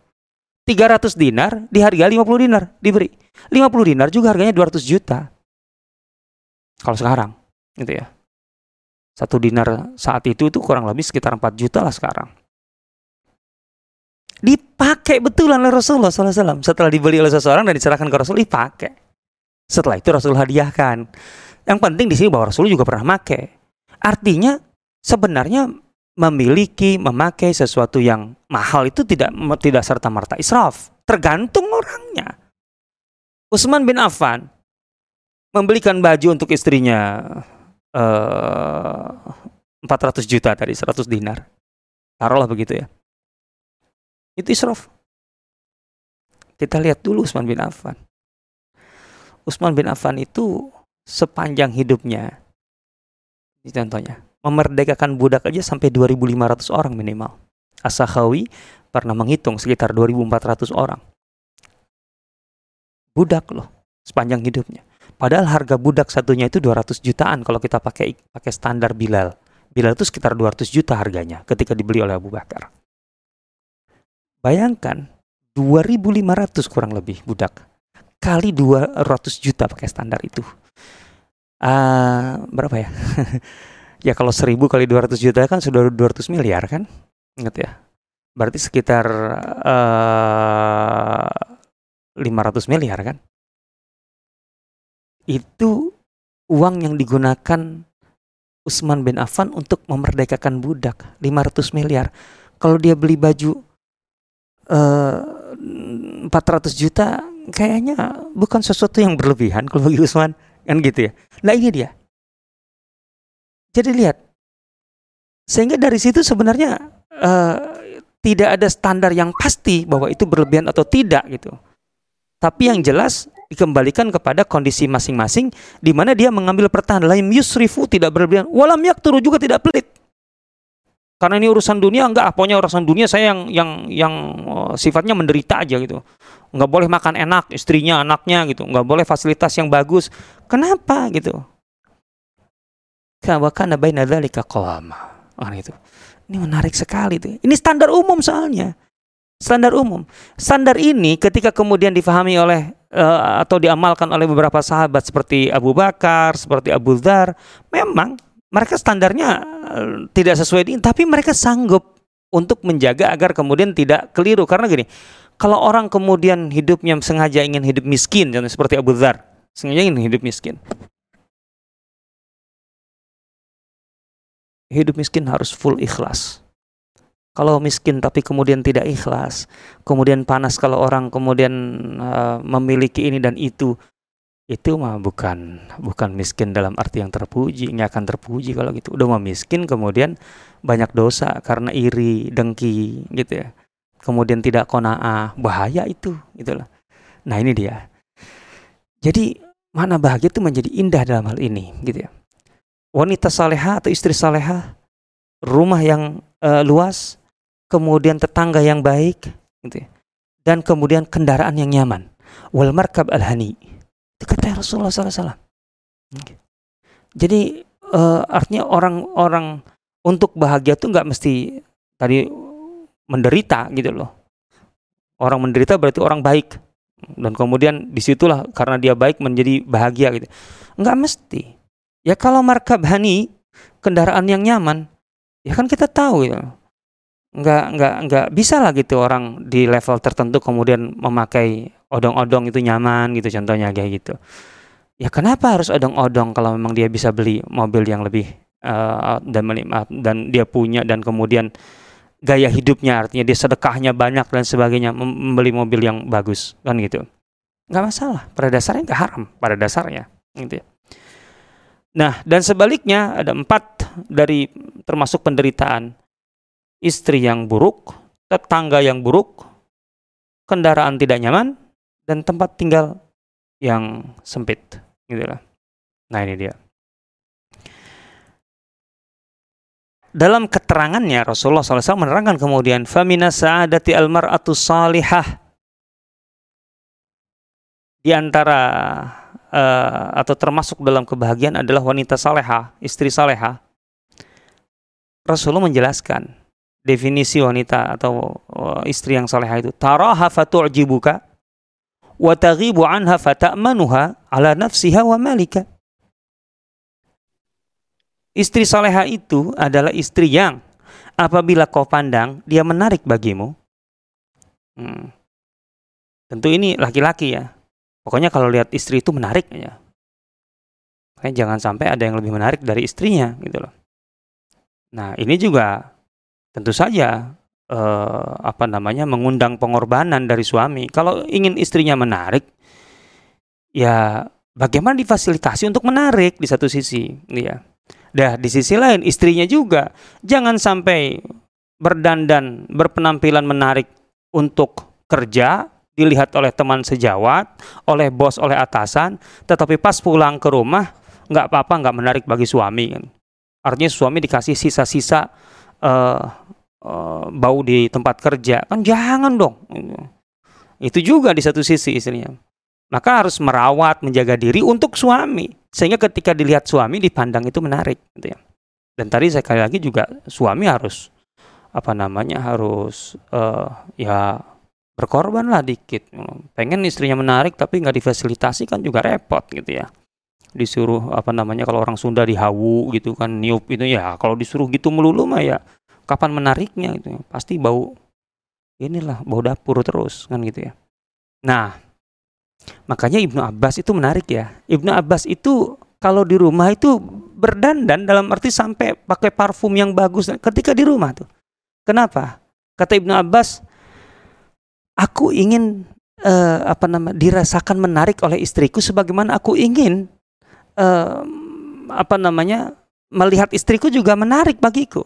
300 dinar dihargai 50 dinar diberi. 50 dinar juga harganya 200 juta. Kalau sekarang gitu ya. Satu dinar saat itu itu kurang lebih sekitar 4 juta lah sekarang. Dipakai betulan oleh Rasulullah SAW. Setelah dibeli oleh seseorang dan diserahkan ke Rasul, dipakai. Setelah itu Rasul hadiahkan. Yang penting di sini bahwa Rasul juga pernah pakai. Artinya sebenarnya memiliki, memakai sesuatu yang mahal itu tidak tidak serta merta israf. Tergantung orangnya. Utsman bin Affan membelikan baju untuk istrinya eh, 400 juta tadi, 100 dinar. Taruhlah begitu ya. Itu israf. Kita lihat dulu Utsman bin Affan. Utsman bin Affan itu sepanjang hidupnya, ini contohnya, memerdekakan budak aja sampai 2.500 orang minimal. As-Sakhawi pernah menghitung sekitar 2.400 orang. Budak loh, sepanjang hidupnya. Padahal harga budak satunya itu 200 jutaan kalau kita pakai pakai standar Bilal. Bilal itu sekitar 200 juta harganya ketika dibeli oleh Abu Bakar. Bayangkan 2.500 kurang lebih budak kali 200 juta pakai standar itu. Uh, berapa ya? ya kalau 1000 kali 200 juta kan sudah 200 miliar kan? Ingat ya. Berarti sekitar uh, eh, 500 miliar kan? itu uang yang digunakan Usman bin Affan untuk memerdekakan budak 500 miliar. Kalau dia beli baju uh, eh, 400 juta kayaknya bukan sesuatu yang berlebihan kalau bagi Usman kan gitu ya. Nah ini dia. Jadi lihat. Sehingga dari situ sebenarnya uh, tidak ada standar yang pasti bahwa itu berlebihan atau tidak gitu. Tapi yang jelas dikembalikan kepada kondisi masing-masing di mana dia mengambil pertahanan lain yusrifu tidak berlebihan walam yakturu juga tidak pelit karena ini urusan dunia enggak. Pokoknya urusan dunia saya yang yang yang uh, sifatnya menderita aja gitu. Nggak boleh makan enak istrinya anaknya gitu. Nggak boleh fasilitas yang bagus. Kenapa gitu? Kawakana baina dzalika qawama. Ah itu ini menarik sekali tuh. Ini standar umum soalnya. Standar umum. Standar ini ketika kemudian difahami oleh uh, atau diamalkan oleh beberapa sahabat seperti Abu Bakar, seperti Abu Dhar, memang mereka standarnya uh, tidak sesuai ini, tapi mereka sanggup untuk menjaga agar kemudian tidak keliru. Karena gini, kalau orang kemudian hidupnya sengaja ingin hidup miskin, contohnya seperti Abu Dhar, sengaja ingin hidup miskin. Hidup miskin harus full ikhlas. Kalau miskin tapi kemudian tidak ikhlas, kemudian panas kalau orang kemudian uh, memiliki ini dan itu, itu mah bukan bukan miskin dalam arti yang terpuji, nggak akan terpuji kalau gitu. Udah mah miskin kemudian banyak dosa karena iri, dengki gitu ya. Kemudian tidak kona'ah, bahaya itu gitulah. Nah, ini dia. Jadi mana bahagia itu menjadi indah dalam hal ini gitu ya. Wanita saleha atau istri saleha, rumah yang uh, luas, kemudian tetangga yang baik, gitu ya. dan kemudian kendaraan yang nyaman. Wal markab al hani. Itu kata Rasulullah SAW. Jadi uh, artinya orang-orang untuk bahagia itu nggak mesti tadi menderita gitu loh. Orang menderita berarti orang baik dan kemudian di situlah karena dia baik menjadi bahagia gitu. Nggak mesti. Ya kalau markab hani kendaraan yang nyaman, ya kan kita tahu ya nggak nggak nggak bisa lah gitu orang di level tertentu kemudian memakai odong-odong itu nyaman gitu contohnya kayak gitu. Ya kenapa harus odong-odong kalau memang dia bisa beli mobil yang lebih uh, dan dan dia punya dan kemudian gaya hidupnya artinya dia sedekahnya banyak dan sebagainya membeli mobil yang bagus kan gitu. Nggak masalah pada dasarnya nggak haram pada dasarnya gitu ya. nah dan sebaliknya ada empat dari termasuk penderitaan. Istri yang buruk, tetangga yang buruk, kendaraan tidak nyaman, dan tempat tinggal yang sempit. Gitu lah. Nah ini dia. Dalam keterangannya Rasulullah SAW menerangkan kemudian famina sa'adati almar'atu salihah di antara uh, atau termasuk dalam kebahagiaan adalah wanita saleha, istri saleha. Rasulullah menjelaskan definisi wanita atau uh, istri yang saleha itu. Taraha fatu'jibuka wa taghibu anha fata'manuha ala nafsiha wa malika. Istri saleha itu adalah istri yang apabila kau pandang dia menarik bagimu. Hmm. Tentu ini laki-laki ya. Pokoknya kalau lihat istri itu menarik ya. Makanya jangan sampai ada yang lebih menarik dari istrinya gitu loh. Nah, ini juga tentu saja eh, apa namanya mengundang pengorbanan dari suami. Kalau ingin istrinya menarik ya bagaimana difasilitasi untuk menarik di satu sisi, ya. Dah di sisi lain istrinya juga jangan sampai berdandan, berpenampilan menarik untuk kerja dilihat oleh teman sejawat, oleh bos, oleh atasan, tetapi pas pulang ke rumah nggak apa-apa, nggak menarik bagi suami kan. Artinya suami dikasih sisa-sisa uh, uh, bau di tempat kerja kan jangan dong. Itu juga di satu sisi istrinya. Maka harus merawat, menjaga diri untuk suami sehingga ketika dilihat suami dipandang itu menarik gitu ya. Dan tadi sekali lagi juga suami harus apa namanya harus uh, ya berkorban lah dikit. Pengen istrinya menarik tapi nggak difasilitasi kan juga repot gitu ya. Disuruh apa namanya kalau orang Sunda dihawu gitu kan niup itu ya kalau disuruh gitu melulu mah ya kapan menariknya gitu ya. Pasti bau inilah bau dapur terus kan gitu ya. Nah, Makanya Ibnu Abbas itu menarik ya. Ibnu Abbas itu kalau di rumah itu berdandan dalam arti sampai pakai parfum yang bagus ketika di rumah tuh. Kenapa? Kata Ibnu Abbas, aku ingin uh, apa nama dirasakan menarik oleh istriku sebagaimana aku ingin uh, apa namanya melihat istriku juga menarik bagiku.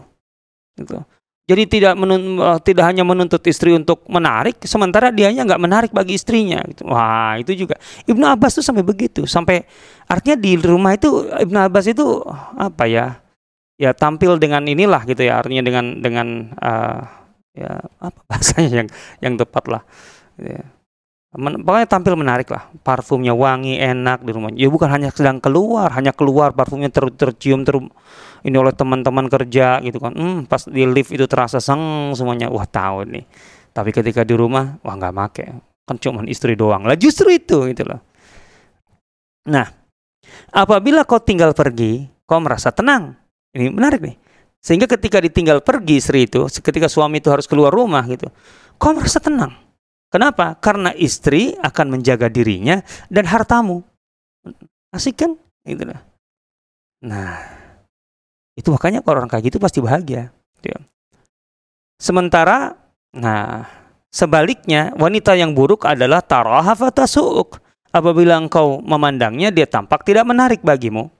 Gitu. Jadi tidak menun, tidak hanya menuntut istri untuk menarik, sementara dianya nggak menarik bagi istrinya. Gitu. Wah itu juga Ibnu Abbas tuh sampai begitu, sampai artinya di rumah itu Ibnu Abbas itu apa ya? Ya tampil dengan inilah gitu ya, artinya dengan dengan uh, ya apa bahasanya yang yang tepat lah. Ya. Pokoknya tampil menarik lah, parfumnya wangi, enak di rumah. Ya bukan hanya sedang keluar, hanya keluar parfumnya ter, tercium ter, ini oleh teman-teman kerja gitu kan. Hmm, pas di lift itu terasa seng semuanya. Wah tahu nih. Tapi ketika di rumah wah nggak make. Kan cuma istri doang. Lah justru itu gitu loh. Nah apabila kau tinggal pergi kau merasa tenang. Ini menarik nih. Sehingga ketika ditinggal pergi istri itu ketika suami itu harus keluar rumah gitu kau merasa tenang kenapa karena istri akan menjaga dirinya dan hartamu asik kan gitu loh nah itu makanya kalau orang kayak gitu pasti bahagia. Ya. Sementara, nah sebaliknya wanita yang buruk adalah taraha fatasu'uk. Apabila engkau memandangnya dia tampak tidak menarik bagimu.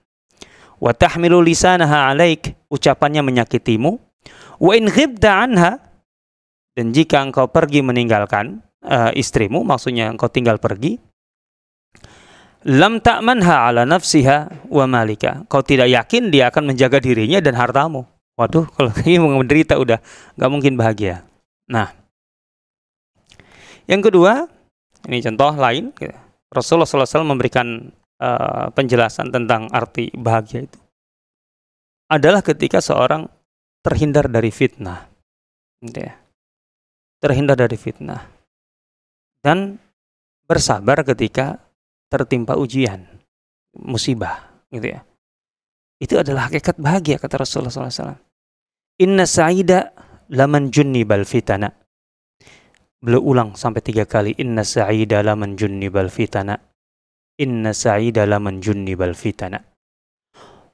Wa lisanaha alaik, ucapannya menyakitimu. Wa in anha, dan jika engkau pergi meninggalkan uh, istrimu, maksudnya engkau tinggal pergi, lam ta'manha ala nafsiha wa malika. Kau tidak yakin dia akan menjaga dirinya dan hartamu. Waduh, kalau ini menderita udah nggak mungkin bahagia. Nah, yang kedua, ini contoh lain. Rasulullah SAW memberikan uh, penjelasan tentang arti bahagia itu. Adalah ketika seorang terhindar dari fitnah. Gitu ya. Terhindar dari fitnah. Dan bersabar ketika tertimpa ujian, musibah, gitu ya. Itu adalah hakikat bahagia kata Rasulullah SAW. Inna sa'ida laman junni bal fitana. Beliau ulang sampai tiga kali. Inna sa'ida laman junni bal fitana. Inna sa'ida laman junni bal fitana.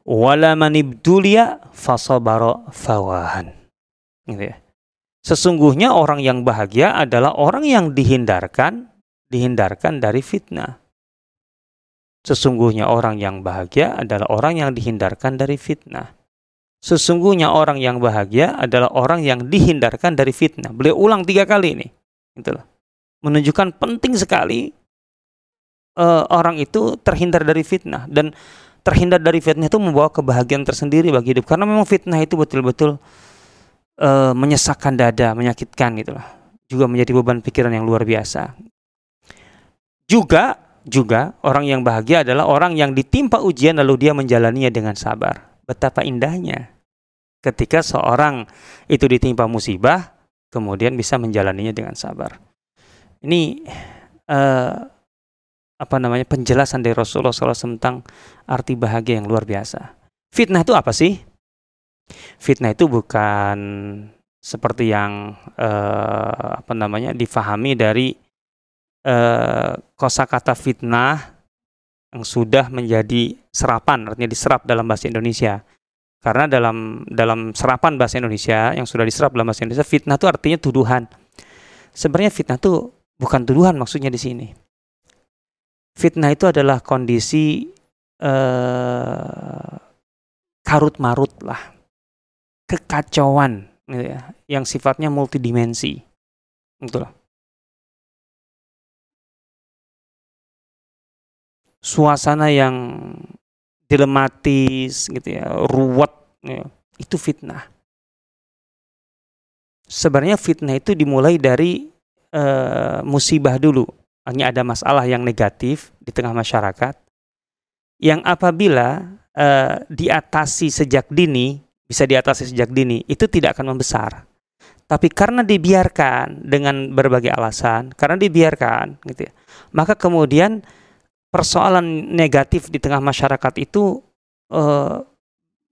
Wala fasabara fawahan. Gitu ya. Sesungguhnya orang yang bahagia adalah orang yang dihindarkan dihindarkan dari fitnah. Sesungguhnya orang yang bahagia adalah orang yang dihindarkan dari fitnah. Sesungguhnya orang yang bahagia adalah orang yang dihindarkan dari fitnah. Beliau ulang tiga kali ini. Itulah. Menunjukkan penting sekali uh, orang itu terhindar dari fitnah. Dan terhindar dari fitnah itu membawa kebahagiaan tersendiri bagi hidup. Karena memang fitnah itu betul-betul uh, menyesakkan dada, menyakitkan gitu lah. Juga menjadi beban pikiran yang luar biasa. Juga juga orang yang bahagia adalah orang yang ditimpa ujian lalu dia menjalaninya dengan sabar. Betapa indahnya ketika seorang itu ditimpa musibah kemudian bisa menjalaninya dengan sabar. Ini uh, apa namanya penjelasan dari Rasulullah SAW tentang arti bahagia yang luar biasa. Fitnah itu apa sih? Fitnah itu bukan seperti yang uh, apa namanya difahami dari uh, kosakata fitnah yang sudah menjadi serapan artinya diserap dalam bahasa Indonesia. Karena dalam dalam serapan bahasa Indonesia yang sudah diserap dalam bahasa Indonesia fitnah itu artinya tuduhan. Sebenarnya fitnah itu bukan tuduhan maksudnya di sini. Fitnah itu adalah kondisi uh, karut marut lah kekacauan gitu ya, yang sifatnya multidimensi. Gitu loh. Suasana yang dilematis gitu ya, ruwet ya, itu fitnah. Sebenarnya fitnah itu dimulai dari uh, musibah dulu. Hanya ada masalah yang negatif di tengah masyarakat yang apabila uh, diatasi sejak dini bisa diatasi sejak dini, itu tidak akan membesar. Tapi karena dibiarkan dengan berbagai alasan, karena dibiarkan, gitu ya, maka kemudian persoalan negatif di tengah masyarakat itu uh,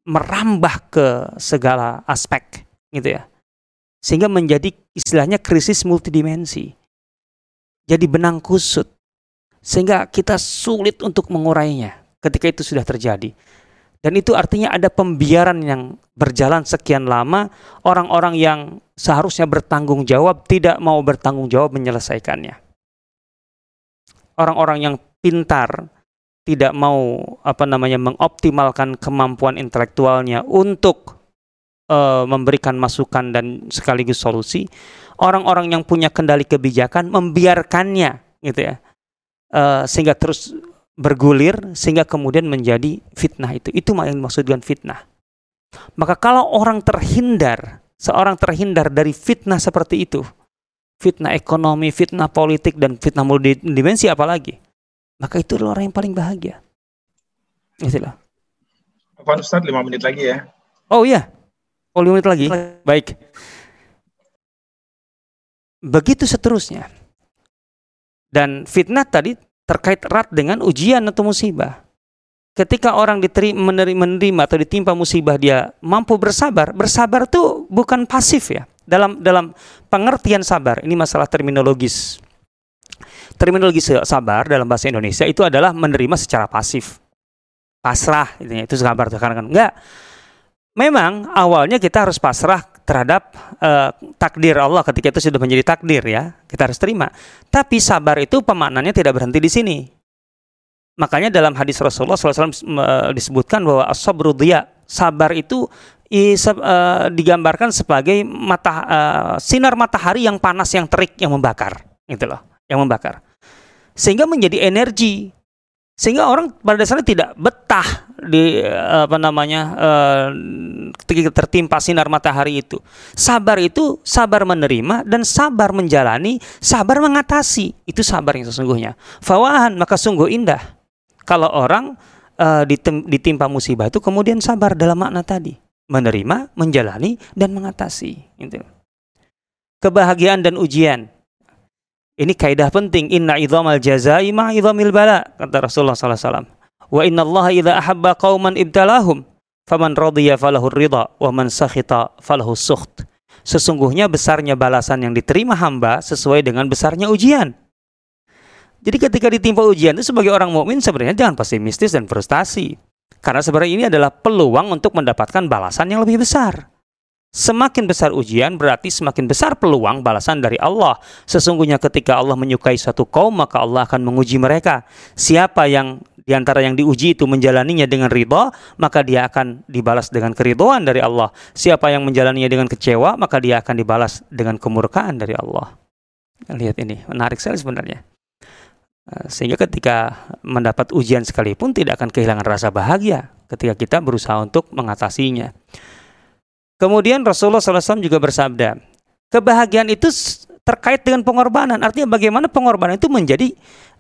merambah ke segala aspek, gitu ya, sehingga menjadi istilahnya krisis multidimensi. Jadi benang kusut, sehingga kita sulit untuk mengurainya ketika itu sudah terjadi. Dan itu artinya ada pembiaran yang berjalan sekian lama, orang-orang yang seharusnya bertanggung jawab tidak mau bertanggung jawab menyelesaikannya. Orang-orang yang pintar tidak mau apa namanya mengoptimalkan kemampuan intelektualnya untuk uh, memberikan masukan dan sekaligus solusi. Orang-orang yang punya kendali kebijakan membiarkannya gitu ya. Uh, sehingga terus bergulir sehingga kemudian menjadi fitnah itu. Itu yang dimaksudkan fitnah. Maka kalau orang terhindar, seorang terhindar dari fitnah seperti itu, fitnah ekonomi, fitnah politik, dan fitnah multidimensi apalagi, maka itu adalah orang yang paling bahagia. Itulah.
Pak Ustadz, lima menit lagi ya.
Oh iya, oh lima menit lagi. Baik. Begitu seterusnya. Dan fitnah tadi terkait erat dengan ujian atau musibah. Ketika orang diterima, menerima atau ditimpa musibah dia mampu bersabar. Bersabar itu bukan pasif ya. Dalam dalam pengertian sabar, ini masalah terminologis. Terminologi sabar dalam bahasa Indonesia itu adalah menerima secara pasif. Pasrah, itu sabar karena kan enggak. Memang awalnya kita harus pasrah terhadap uh, takdir Allah ketika itu sudah menjadi takdir ya. Kita harus terima. Tapi sabar itu pemaknanya tidak berhenti di sini. Makanya dalam hadis Rasulullah SAW uh, disebutkan bahwa as-sabru sabar itu uh, digambarkan sebagai mata uh, sinar matahari yang panas yang terik yang membakar. Gitu loh yang membakar. Sehingga menjadi energi. Sehingga orang pada dasarnya tidak betah di apa namanya uh, tertimpa sinar matahari itu. Sabar itu sabar menerima dan sabar menjalani sabar mengatasi. Itu sabar yang sesungguhnya. Fawahan maka sungguh indah. Kalau orang uh, ditimpa musibah itu kemudian sabar dalam makna tadi. Menerima menjalani dan mengatasi. Itu kebahagiaan dan ujian. Ini kaidah penting. Inna idhamal jazai ma idhamil bala. Kata Rasulullah SAW. Wa inna Allah idha ahabba qawman ibtalahum. Faman radhiya falahu ridha. Wa man sakhita falahu sukht. Sesungguhnya besarnya balasan yang diterima hamba sesuai dengan besarnya ujian. Jadi ketika ditimpa ujian itu sebagai orang mukmin sebenarnya jangan pesimistis dan frustasi. Karena sebenarnya ini adalah peluang untuk mendapatkan balasan yang lebih besar. Semakin besar ujian berarti semakin besar peluang balasan dari Allah. Sesungguhnya ketika Allah menyukai satu kaum maka Allah akan menguji mereka. Siapa yang di antara yang diuji itu menjalaninya dengan ridha, maka dia akan dibalas dengan keridhaan dari Allah. Siapa yang menjalaninya dengan kecewa, maka dia akan dibalas dengan kemurkaan dari Allah. Lihat ini, menarik sekali sebenarnya. Eh, sehingga ketika mendapat ujian sekalipun tidak akan kehilangan rasa bahagia ketika kita berusaha untuk mengatasinya. Kemudian Rasulullah SAW juga bersabda, kebahagiaan itu terkait dengan pengorbanan. Artinya bagaimana pengorbanan itu menjadi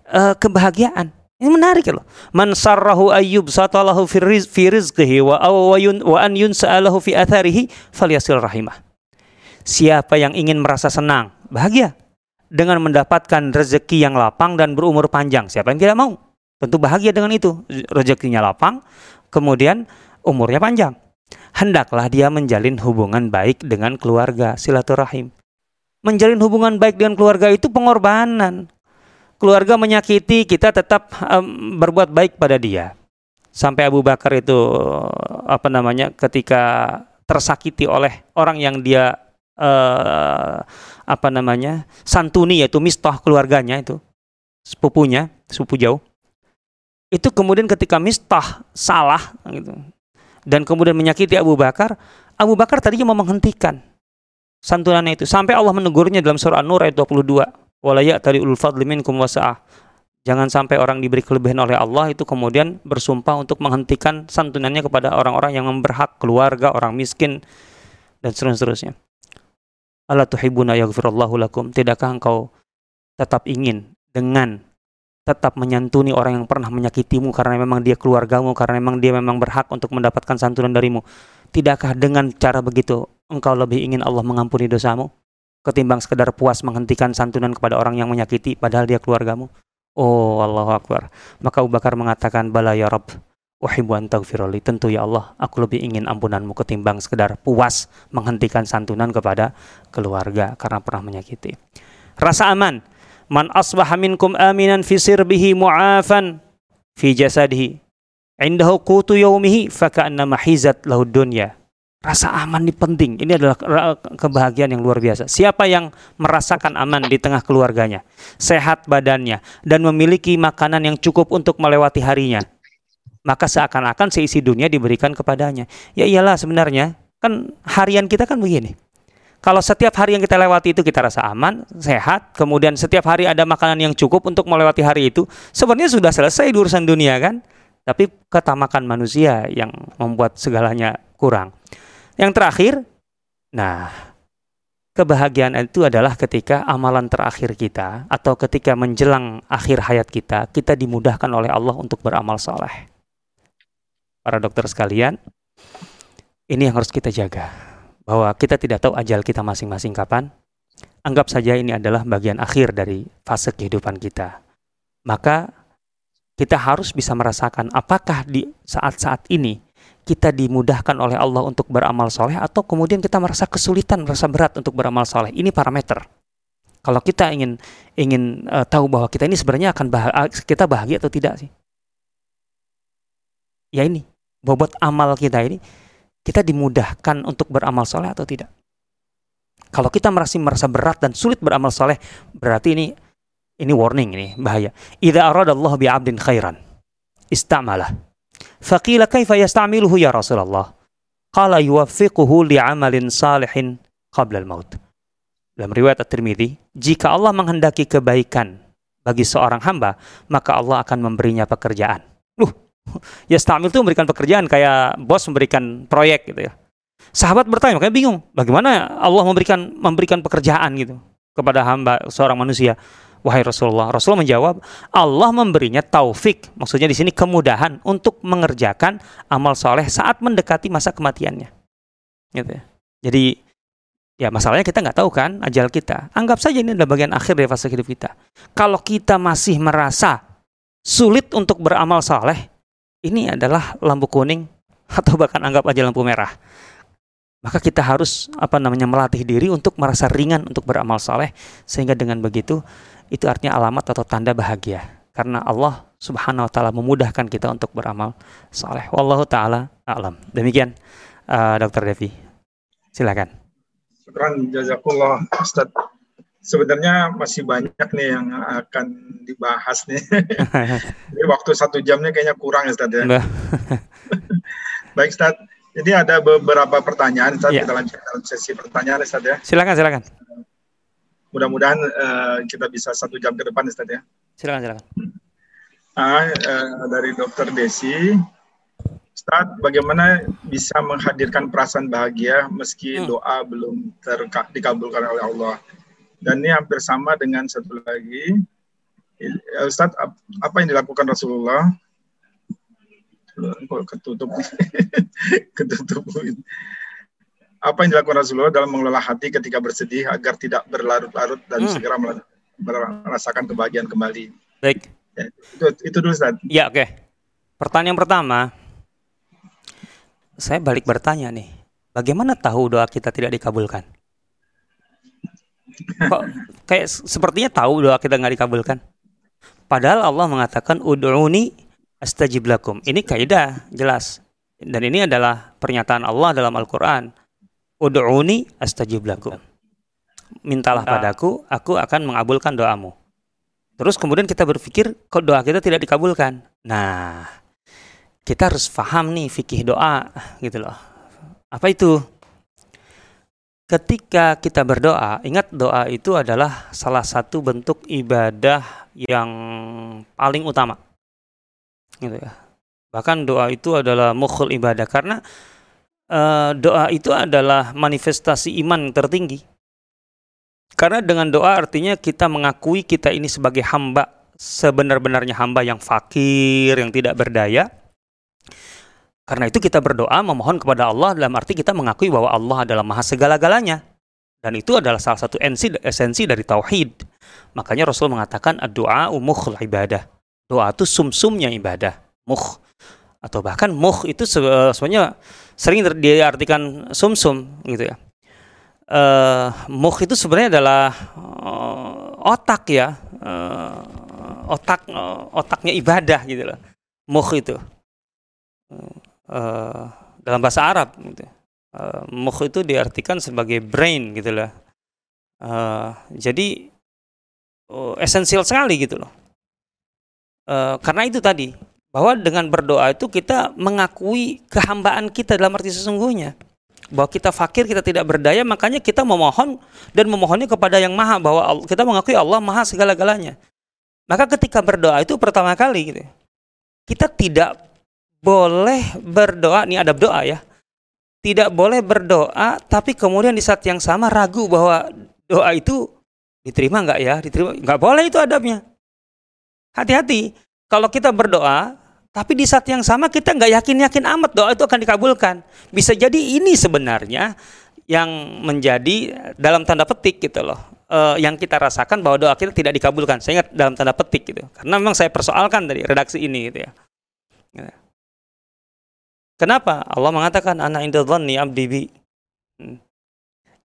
uh, kebahagiaan. Ini menarik loh. Man sarrahu ayyub satalahu fi rizqihi wa awayun wa an yunsa'alahu fi atharihi falyasil rahimah. Siapa yang ingin merasa senang, bahagia dengan mendapatkan rezeki yang lapang dan berumur panjang. Siapa yang tidak mau? Tentu bahagia dengan itu. Rezekinya lapang, kemudian umurnya panjang. Hendaklah dia menjalin hubungan baik dengan keluarga, silaturahim. Menjalin hubungan baik dengan keluarga itu pengorbanan keluarga menyakiti, kita tetap um, berbuat baik pada dia. Sampai Abu Bakar itu apa namanya ketika tersakiti oleh orang yang dia uh, apa namanya santuni yaitu mistah keluarganya itu sepupunya sepupu jauh. Itu kemudian ketika mistah salah gitu. Dan kemudian menyakiti Abu Bakar Abu Bakar tadinya mau menghentikan santunannya itu. Sampai Allah menegurnya dalam surah An-Nur ayat 22 walaya tadi ul fadli minkum. Jangan sampai orang diberi kelebihan oleh Allah itu kemudian bersumpah untuk menghentikan santunannya kepada orang-orang yang memberhak, keluarga, orang miskin dan seterusnya. Allah tuhibuna yaghfirullahu lakum. Tidakkah engkau tetap ingin dengan tetap menyantuni orang yang pernah menyakitimu karena memang dia keluargamu, karena memang dia memang berhak untuk mendapatkan santunan darimu. Tidakkah dengan cara begitu engkau lebih ingin Allah mengampuni dosamu? Ketimbang sekedar puas menghentikan santunan kepada orang yang menyakiti padahal dia keluargamu. Oh, Allahu Akbar. Maka Abu Bakar mengatakan, Bala ya Rabb, Tentu ya Allah, aku lebih ingin ampunanmu ketimbang sekedar puas menghentikan santunan kepada keluarga karena pernah menyakiti. Rasa aman. Man asbaha minkum aminan fi sirbihi mu'afan fi jasadihi. Indahu qutu yaumihi faka'annama hizat lahu dunya Rasa aman ini penting. Ini adalah kebahagiaan yang luar biasa. Siapa yang merasakan aman di tengah keluarganya, sehat badannya, dan memiliki makanan yang cukup untuk melewati harinya, maka seakan-akan seisi dunia diberikan kepadanya. Ya iyalah sebenarnya, kan harian kita kan begini. Kalau setiap hari yang kita lewati itu kita rasa aman, sehat, kemudian setiap hari ada makanan yang cukup untuk melewati hari itu, sebenarnya sudah selesai urusan dunia kan? Tapi ketamakan manusia yang membuat segalanya kurang. Yang terakhir, nah, kebahagiaan itu adalah ketika amalan terakhir kita atau ketika menjelang akhir hayat kita, kita dimudahkan oleh Allah untuk beramal soleh. Para dokter sekalian, ini yang harus kita jaga. Bahwa kita tidak tahu ajal kita masing-masing kapan. Anggap saja ini adalah bagian akhir dari fase kehidupan kita. Maka kita harus bisa merasakan apakah di saat-saat ini kita dimudahkan oleh Allah untuk beramal soleh atau kemudian kita merasa kesulitan, merasa berat untuk beramal soleh. Ini parameter. Kalau kita ingin ingin uh, tahu bahwa kita ini sebenarnya akan bahagia, kita bahagia atau tidak sih? Ya ini, bobot amal kita ini kita dimudahkan untuk beramal soleh atau tidak? Kalau kita merasa merasa berat dan sulit beramal soleh, berarti ini ini warning ini bahaya. Idza aradallahu bi 'abdin khairan istamalah Faqila kaifa yasta'miluhu ya Rasulullah? Qala yuwaffiquhu li'amalin salihin qabla al-maut. Dalam riwayat At-Tirmidzi, jika Allah menghendaki kebaikan bagi seorang hamba, maka Allah akan memberinya pekerjaan. Loh, yastamil itu memberikan pekerjaan kayak bos memberikan proyek gitu ya. Sahabat bertanya, makanya bingung, bagaimana Allah memberikan memberikan pekerjaan gitu kepada hamba seorang manusia. Wahai Rasulullah, Rasulullah menjawab, Allah memberinya taufik, maksudnya di sini kemudahan untuk mengerjakan amal soleh saat mendekati masa kematiannya. Gitu ya. Jadi ya masalahnya kita nggak tahu kan ajal kita. Anggap saja ini adalah bagian akhir dari fase hidup kita. Kalau kita masih merasa sulit untuk beramal soleh, ini adalah lampu kuning atau bahkan anggap aja lampu merah maka kita harus apa namanya melatih diri untuk merasa ringan untuk beramal soleh sehingga dengan begitu itu artinya alamat atau tanda bahagia karena Allah Subhanahu wa taala memudahkan kita untuk beramal saleh. Wallahu taala alam. Demikian uh, Dokter Devi. Silakan.
Syukran jazakumullah Ustaz. Sebenarnya masih banyak nih yang akan dibahas nih. Jadi waktu satu jamnya kayaknya kurang ya Ustaz ya. Baik Ustaz. Jadi ada beberapa pertanyaan Ustaz. Yeah. Kita lanjutkan dalam sesi pertanyaan Ustaz ya.
Silakan silakan
mudah-mudahan uh, kita bisa satu jam ke depan Ustaz ya.
Silakan silakan.
Ah, uh, dari Dokter Desi, Ustaz, bagaimana bisa menghadirkan perasaan bahagia meski hmm. doa belum dikabulkan oleh Allah? Dan ini hampir sama dengan satu lagi, Ustadz, apa yang dilakukan Rasulullah? Ketutup, ketutup. Apa yang dilakukan Rasulullah dalam mengelola hati ketika bersedih agar tidak berlarut-larut dan hmm. segera merasakan kebahagiaan kembali?
Baik.
Ya, itu, itu dulu, Ustadz.
Ya, oke. Okay. Pertanyaan pertama, saya balik bertanya nih, bagaimana tahu doa kita tidak dikabulkan? Kok kayak sepertinya tahu doa kita nggak dikabulkan? Padahal Allah mengatakan ud'uni astajib lakum. Ini kaidah jelas. Dan ini adalah pernyataan Allah dalam Al-Qur'an. Ud'uni astajib lakum. Mintalah padaku, aku akan mengabulkan doamu. Terus kemudian kita berpikir kok doa kita tidak dikabulkan. Nah, kita harus paham nih fikih doa gitu loh. Apa itu? Ketika kita berdoa, ingat doa itu adalah salah satu bentuk ibadah yang paling utama. Gitu ya. Bahkan doa itu adalah mukhul ibadah karena uh, doa itu adalah manifestasi iman tertinggi. Karena dengan doa artinya kita mengakui kita ini sebagai hamba, sebenar-benarnya hamba yang fakir, yang tidak berdaya, karena itu kita berdoa memohon kepada Allah dalam arti kita mengakui bahwa Allah adalah maha segala-galanya. Dan itu adalah salah satu esensi, dari tauhid. Makanya Rasul mengatakan doa umuh ibadah. Doa itu sumsumnya ibadah. Muh. Atau bahkan muh itu sebenarnya sering diartikan sumsum gitu ya. Uh, muh itu sebenarnya adalah uh, otak ya. Uh, otak otaknya ibadah gitu loh. Muh itu. Uh, dalam bahasa Arab gitu. Uh, mukh itu diartikan sebagai brain gitu lah. Uh, jadi uh, esensial sekali gitu loh. Uh, karena itu tadi bahwa dengan berdoa itu kita mengakui kehambaan kita dalam arti sesungguhnya bahwa kita fakir kita tidak berdaya makanya kita memohon dan memohonnya kepada yang maha bahwa kita mengakui Allah maha segala-galanya maka ketika berdoa itu pertama kali gitu kita tidak boleh berdoa, ini adab doa ya. Tidak boleh berdoa, tapi kemudian di saat yang sama ragu bahwa doa itu diterima nggak ya? Diterima nggak boleh itu adabnya. Hati-hati. Kalau kita berdoa, tapi di saat yang sama kita nggak yakin-yakin amat doa itu akan dikabulkan. Bisa jadi ini sebenarnya yang menjadi dalam tanda petik gitu loh. Uh, yang kita rasakan bahwa doa kita tidak dikabulkan. Saya ingat dalam tanda petik gitu. Karena memang saya persoalkan dari redaksi ini gitu ya. Gitu. Kenapa? Allah mengatakan anak inda dhanni abdi bi. Hmm.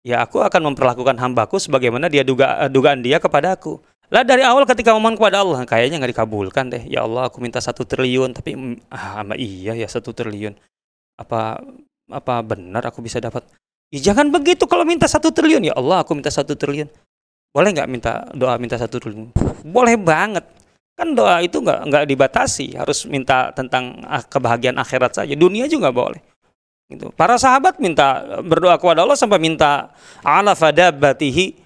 Ya aku akan memperlakukan hambaku sebagaimana dia duga uh, dugaan dia kepada aku. Lah dari awal ketika ngomong kepada Allah, kayaknya nggak dikabulkan deh. Ya Allah, aku minta satu triliun, tapi mm, ah, iya ya satu triliun. Apa apa benar aku bisa dapat? Ya, jangan begitu kalau minta satu triliun. Ya Allah, aku minta satu triliun. Boleh nggak minta doa minta satu triliun? Boleh banget. Kan doa itu nggak nggak dibatasi, harus minta tentang ah, kebahagiaan akhirat saja. Dunia juga boleh. Gitu. Para sahabat minta berdoa kepada Allah sampai minta ala fadabatihi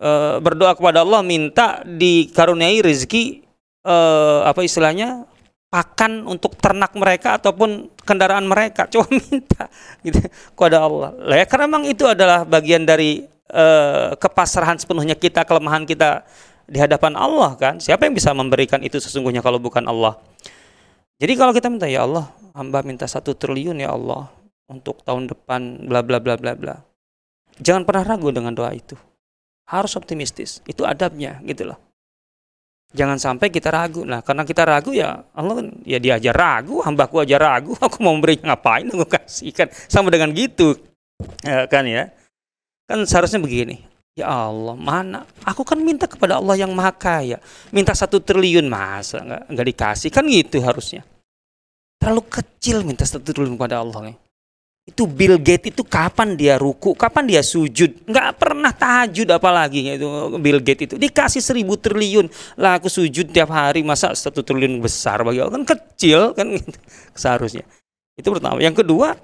e, berdoa kepada Allah minta dikaruniai rezeki e, apa istilahnya pakan untuk ternak mereka ataupun kendaraan mereka coba minta gitu kepada Allah lah ya karena memang itu adalah bagian dari e, kepasrahan sepenuhnya kita kelemahan kita di hadapan Allah kan. Siapa yang bisa memberikan itu sesungguhnya kalau bukan Allah? Jadi kalau kita minta ya Allah, hamba minta satu triliun ya Allah untuk tahun depan bla bla bla bla bla. Jangan pernah ragu dengan doa itu. Harus optimistis. Itu adabnya gitu loh. Jangan sampai kita ragu. Nah, karena kita ragu ya Allah kan ya dia aja ragu, hambaku aja ragu, aku mau memberi ngapain aku kasihkan. Sama dengan gitu. Ya, kan ya. Kan seharusnya begini. Ya Allah, mana? Aku kan minta kepada Allah yang maha kaya. Minta satu triliun, masa nggak, nggak dikasih? Kan gitu harusnya. Terlalu kecil minta satu triliun kepada Allah. Ya. Itu Bill Gates itu kapan dia ruku, kapan dia sujud. Nggak pernah tahajud apalagi itu Bill Gates itu. Dikasih seribu triliun. Lah aku sujud tiap hari, masa satu triliun besar bagi Allah? Kan kecil, kan seharusnya. Itu pertama. Yang kedua,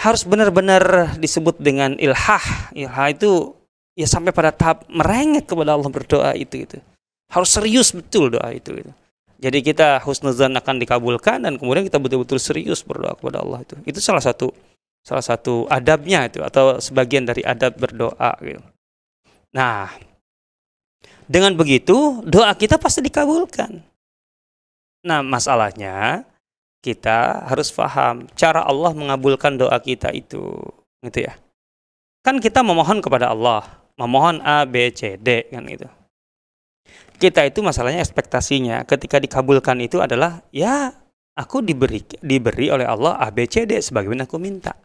harus benar-benar disebut dengan ilhah. Ilhah itu ya sampai pada tahap merengek kepada Allah berdoa itu itu harus serius betul doa itu itu jadi kita husnuzan akan dikabulkan dan kemudian kita betul-betul serius berdoa kepada Allah itu itu salah satu salah satu adabnya itu atau sebagian dari adab berdoa gitu. nah Dengan begitu, doa kita pasti dikabulkan. Nah, masalahnya kita harus paham cara Allah mengabulkan doa kita itu, gitu ya. Kan kita memohon kepada Allah, memohon A, B, C, D, kan itu. Kita itu masalahnya ekspektasinya ketika dikabulkan itu adalah ya aku diberi diberi oleh Allah A, B, C, D sebagaimana aku minta.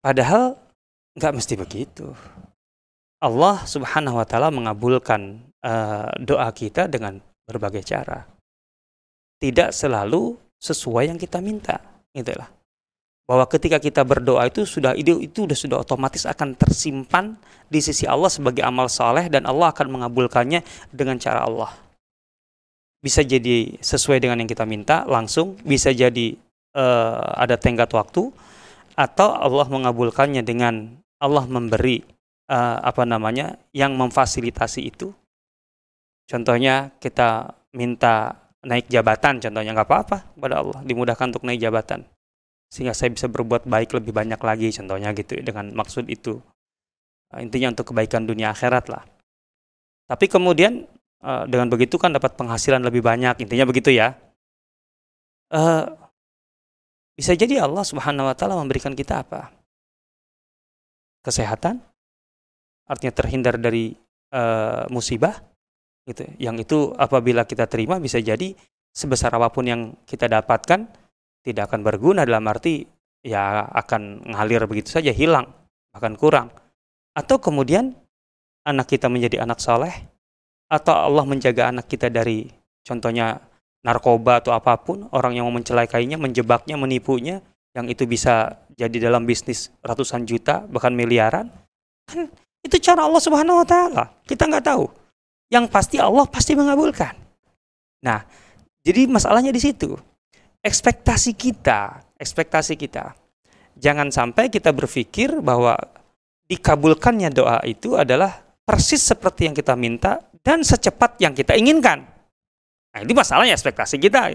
Padahal nggak mesti begitu. Allah Subhanahu wa taala mengabulkan uh, doa kita dengan berbagai cara. Tidak selalu sesuai yang kita minta, gitulah. Bahwa ketika kita berdoa itu sudah itu itu sudah sudah otomatis akan tersimpan di sisi Allah sebagai amal soleh dan Allah akan mengabulkannya dengan cara Allah. Bisa jadi sesuai dengan yang kita minta langsung, bisa jadi uh, ada tenggat waktu, atau Allah mengabulkannya dengan Allah memberi uh, apa namanya yang memfasilitasi itu. Contohnya kita minta naik jabatan, contohnya nggak apa-apa pada Allah dimudahkan untuk naik jabatan sehingga saya bisa berbuat baik lebih banyak lagi, contohnya gitu dengan maksud itu uh, intinya untuk kebaikan dunia akhirat lah. Tapi kemudian uh, dengan begitu kan dapat penghasilan lebih banyak, intinya begitu ya. Uh, bisa jadi Allah Subhanahu wa taala memberikan kita apa? Kesehatan, artinya terhindar dari musibah gitu yang itu apabila kita terima bisa jadi sebesar apa pun yang kita dapatkan tidak akan berguna dalam arti ya akan ngalir begitu saja hilang akan kurang atau kemudian anak kita menjadi anak soleh atau Allah menjaga anak kita dari contohnya narkoba atau apa pun orang yang mau mencelakainya menjebaknya menipunya yang itu bisa jadi dalam bisnis ratusan juta bahkan miliaran kan itu cara Allah Subhanahu wa taala. Kita nggak tahu. Yang pasti Allah pasti mengabulkan. Nah, jadi masalahnya di situ. Ekspektasi kita, ekspektasi kita. Jangan sampai kita berpikir bahwa dikabulkannya doa itu adalah persis seperti yang kita minta dan secepat yang kita inginkan. Nah, ini masalahnya ekspektasi kita.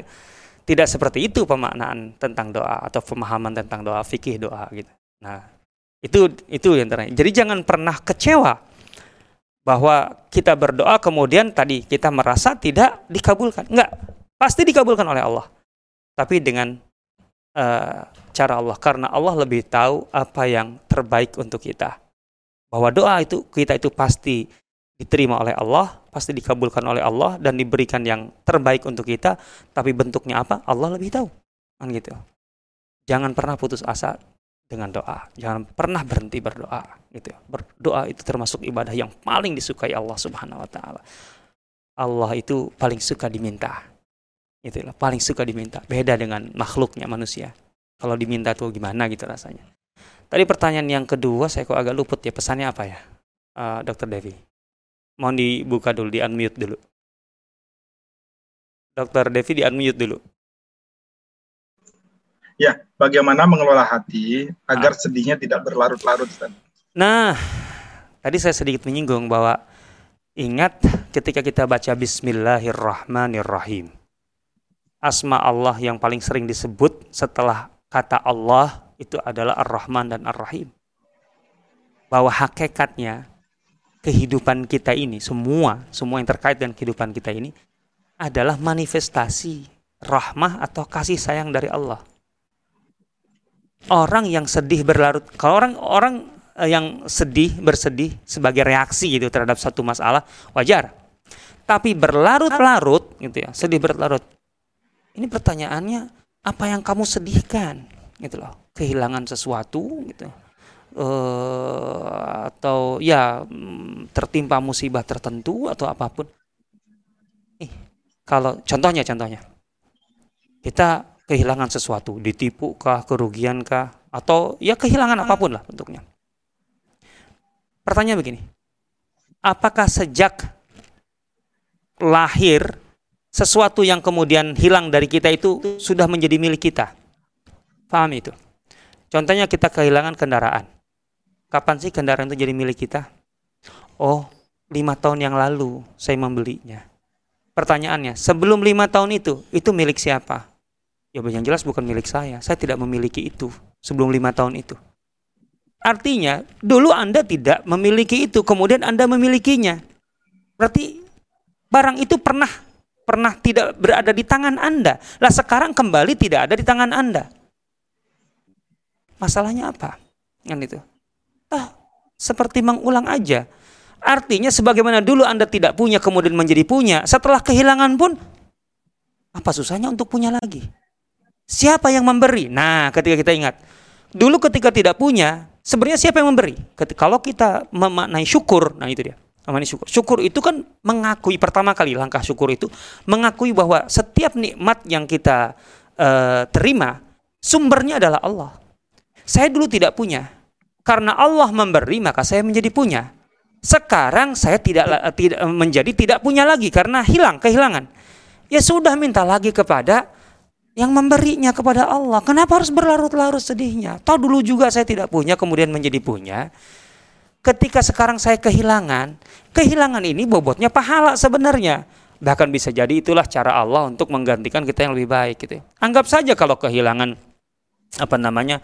Tidak seperti itu pemaknaan tentang doa atau pemahaman tentang doa fikih doa gitu. Nah, itu itu yang terakhir. Jadi jangan pernah kecewa bahwa kita berdoa kemudian tadi kita merasa tidak dikabulkan. Enggak, pasti dikabulkan oleh Allah. Tapi dengan uh, cara Allah karena Allah lebih tahu apa yang terbaik untuk kita. Bahwa doa itu kita itu pasti diterima oleh Allah, pasti dikabulkan oleh Allah dan diberikan yang terbaik untuk kita, tapi bentuknya apa? Allah lebih tahu. Kan gitu. Jangan pernah putus asa dengan doa. Jangan pernah berhenti berdoa gitu. Berdoa itu termasuk ibadah yang paling disukai Allah Subhanahu wa taala. Allah itu paling suka diminta. Itulah paling suka diminta. Beda dengan makhluknya manusia. Kalau diminta tuh gimana gitu rasanya. Tadi pertanyaan yang kedua saya kok agak luput ya pesannya apa ya? Uh, Dokter Devi. Mohon dibuka dulu, di unmute dulu. Dokter Devi di unmute dulu.
Ya, bagaimana mengelola hati agar ah. sedihnya tidak berlarut-larut,
Nah, tadi saya sedikit menyinggung bahwa ingat ketika kita baca Bismillahirrahmanirrahim. Asma Allah yang paling sering disebut setelah kata Allah itu adalah Ar-Rahman dan Ar-Rahim. Bahwa hakikatnya kehidupan kita ini semua semua yang terkait dengan kehidupan kita ini adalah manifestasi rahmah atau kasih sayang dari Allah orang yang sedih berlarut kalau orang orang eh, yang sedih bersedih sebagai reaksi gitu terhadap satu masalah wajar tapi berlarut-larut gitu ya sedih berlarut ini pertanyaannya apa yang kamu sedihkan? Gitu loh. Kehilangan sesuatu gitu. Uh, atau ya mm, tertimpa musibah tertentu atau apa pun. Nih kalau contohnya contohnya. Kita kehilangan sesuatu, ditipu kah, kerugian kah, atau ya kehilangan apa pun lah bentuknya. Pertanyaan begini, apakah sejak lahir sesuatu yang kemudian hilang dari kita itu sudah menjadi milik kita? Paham itu? Contohnya kita kehilangan kendaraan. Kapan sih kendaraan itu jadi milik kita? Oh, lima tahun yang lalu saya membelinya. Pertanyaannya, sebelum lima tahun itu, itu milik siapa? Ya yang jelas bukan milik saya. Saya tidak memiliki itu sebelum lima tahun itu. Artinya, dulu Anda tidak memiliki itu, kemudian Anda memilikinya. Berarti barang itu pernah pernah tidak berada di tangan Anda. Lah sekarang kembali tidak ada di tangan Anda. Masalahnya apa? Yang itu. Ah, seperti mengulang aja. Artinya sebagaimana dulu Anda tidak punya kemudian menjadi punya, setelah kehilangan pun apa susahnya untuk punya lagi? Siapa yang memberi? Nah, ketika kita ingat, dulu ketika tidak punya, sebenarnya siapa yang memberi? Ketika, kalau kita memaknai syukur, nah itu dia. Memaknai syukur. Syukur itu kan mengakui pertama kali langkah syukur itu mengakui bahwa setiap nikmat yang kita uh, terima sumbernya adalah Allah. Saya dulu tidak punya. Karena Allah memberi maka saya menjadi punya. Sekarang saya tidak tidak menjadi tidak punya lagi karena hilang kehilangan. Ya sudah minta lagi kepada yang memberinya kepada Allah. Kenapa harus berlarut-larut sedihnya? Tahu dulu juga saya tidak punya, kemudian menjadi punya. Ketika sekarang saya kehilangan, kehilangan ini bobotnya pahala sebenarnya. Bahkan bisa jadi itulah cara Allah untuk menggantikan kita yang lebih baik gitu. Anggap saja kalau kehilangan apa namanya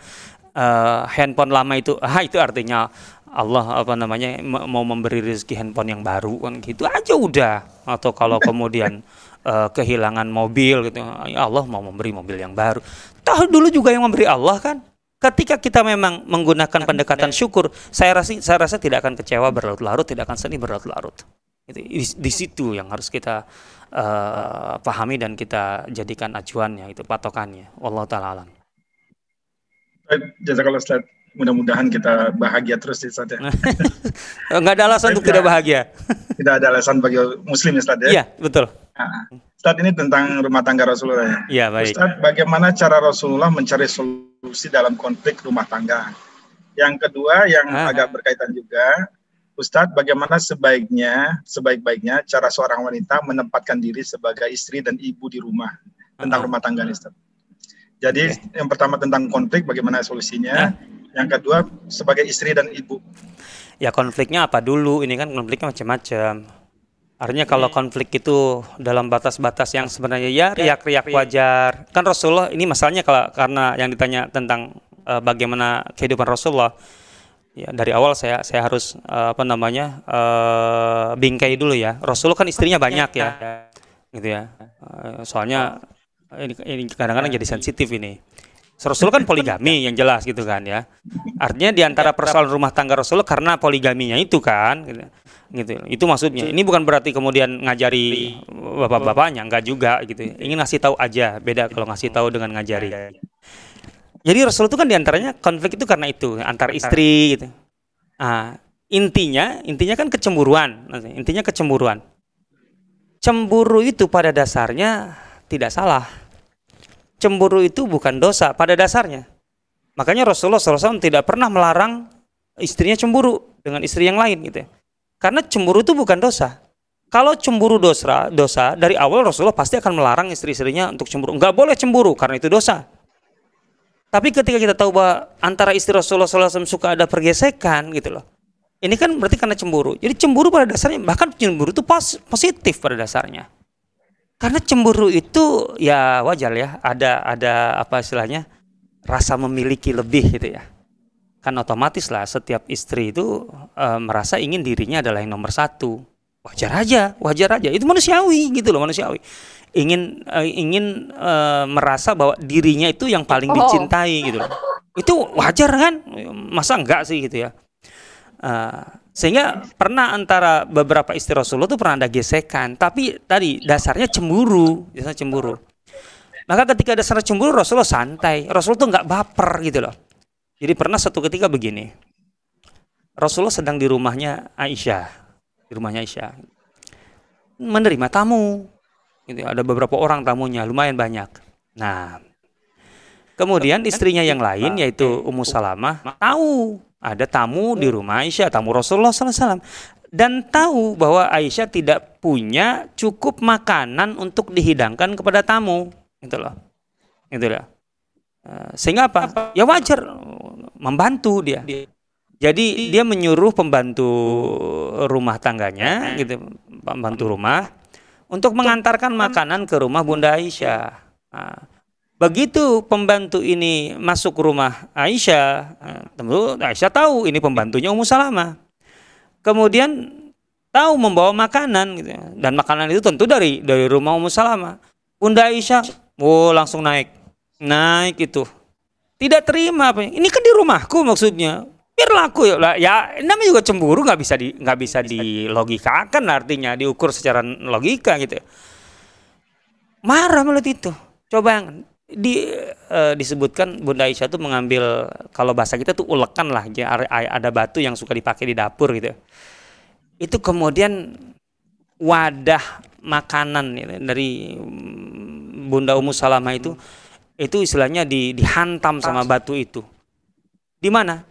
uh, handphone lama itu, ah itu artinya Allah apa namanya mau memberi rezeki handphone yang baru kan gitu aja udah. Atau kalau kemudian uh, kehilangan mobil gitu. Ya Allah mau memberi mobil yang baru. Tahu dulu juga yang memberi Allah kan. Ketika kita memang menggunakan pendekatan syukur, saya rasa saya rasa tidak akan kecewa berlarut-larut, tidak akan sedih berlarut-larut. Itu di, di situ yang harus kita uh, pahami dan kita jadikan acuannya itu patokannya. Allah taala alam.
Jazakallah Ustaz mudah-mudahan kita bahagia terus ya Ustaz ya.
Enggak ada alasan untuk tidak bahagia.
tidak ada alasan bagi muslim ya Ustaz ya.
Iya, betul.
Nah, Ustaz ini tentang rumah tangga Rasulullah ya.
Iya, baik.
Ustaz, bagaimana cara Rasulullah mencari solusi dalam konflik rumah tangga? Yang kedua yang ah. agak berkaitan juga, Ustadz, bagaimana sebaiknya, sebaik-baiknya cara seorang wanita menempatkan diri sebagai istri dan ibu di rumah tentang uh rumah tangga Ustadz. Jadi okay. yang pertama tentang konflik, bagaimana solusinya? Nah. Yang kedua sebagai istri dan ibu.
Ya konfliknya apa dulu? Ini kan konfliknya macam-macam. Artinya kalau konflik itu dalam batas-batas yang sebenarnya ya riak-riak wajar. Kan Rasulullah ini masalahnya kalau karena yang ditanya tentang uh, bagaimana kehidupan Rasulullah. Ya dari awal saya saya harus uh, apa namanya uh, bingkai dulu ya. Rasulullah kan istrinya banyak ya, gitu ya. Uh, soalnya ini, ini kadang-kadang jadi sensitif ini. Rasul kan poligami yang jelas gitu kan ya. Artinya di antara persoalan rumah tangga Rasul karena poligaminya itu kan gitu. Gitu. Itu maksudnya. Ini bukan berarti kemudian ngajari bapak-bapaknya, enggak juga gitu. Ingin ngasih tahu aja, beda kalau ngasih tahu dengan ngajari. Jadi Rasul itu kan di antaranya konflik itu karena itu antar istri gitu. Nah, intinya intinya kan kecemburuan. Intinya kecemburuan. Cemburu itu pada dasarnya tidak salah cemburu itu bukan dosa pada dasarnya. Makanya Rasulullah SAW tidak pernah melarang istrinya cemburu dengan istri yang lain gitu ya. Karena cemburu itu bukan dosa. Kalau cemburu dosa, dosa dari awal Rasulullah pasti akan melarang istri-istrinya untuk cemburu. Enggak boleh cemburu karena itu dosa. Tapi ketika kita tahu bahwa antara istri Rasulullah SAW suka ada pergesekan gitu loh. Ini kan berarti karena cemburu. Jadi cemburu pada dasarnya bahkan cemburu itu positif pada dasarnya. Karena cemburu itu ya wajar ya, ada ada apa istilahnya rasa memiliki lebih gitu ya. Kan otomatis lah setiap istri itu e, merasa ingin dirinya adalah yang nomor satu. Wajar aja, wajar aja. Itu manusiawi gitu loh manusiawi. Ingin e, ingin e, merasa bahwa dirinya itu yang paling oh. dicintai gitu loh. Itu wajar kan? Masa enggak sih gitu ya. Uh, sehingga pernah antara beberapa istri Rasulullah itu pernah ada gesekan, tapi tadi dasarnya cemburu, dasarnya cemburu. Maka ketika ada dasar cemburu Rasulullah santai, Rasulullah tuh nggak baper gitu loh. Jadi pernah satu ketika begini, Rasulullah sedang di rumahnya Aisyah, di rumahnya Aisyah, menerima tamu. Gitu, ada beberapa orang tamunya, lumayan banyak. Nah, kemudian istrinya yang lain yaitu Ummu Salamah tahu ada tamu di rumah Aisyah, tamu Rasulullah SAW, dan tahu bahwa Aisyah tidak punya cukup makanan untuk dihidangkan kepada tamu, gitu loh, gitu loh. Eh, sehingga apa? Ya wajar membantu dia. Jadi dia menyuruh pembantu rumah tangganya, gitu, pembantu rumah, untuk mengantarkan makanan ke rumah Bunda Aisyah. Nah, Begitu pembantu ini masuk rumah Aisyah, eh, tentu Aisyah tahu ini pembantunya Ummu Salamah. Kemudian tahu membawa makanan gitu dan makanan itu tentu dari dari rumah Ummu Salamah Bunda Aisyah oh langsung naik naik itu. Tidak terima apa ini kan di rumahku maksudnya. Biar laku ya. Lah ya namanya juga cemburu nggak bisa di nggak bisa dilogikakan artinya diukur secara logika gitu marah melihat itu. Coba yang di uh, disebutkan Bunda Aisyah tuh mengambil kalau bahasa kita tuh ulekan lah. Ada batu yang suka dipakai di dapur gitu. Itu kemudian wadah makanan ya, dari Bunda Ummu Salamah itu itu istilahnya di, dihantam sama batu itu di mana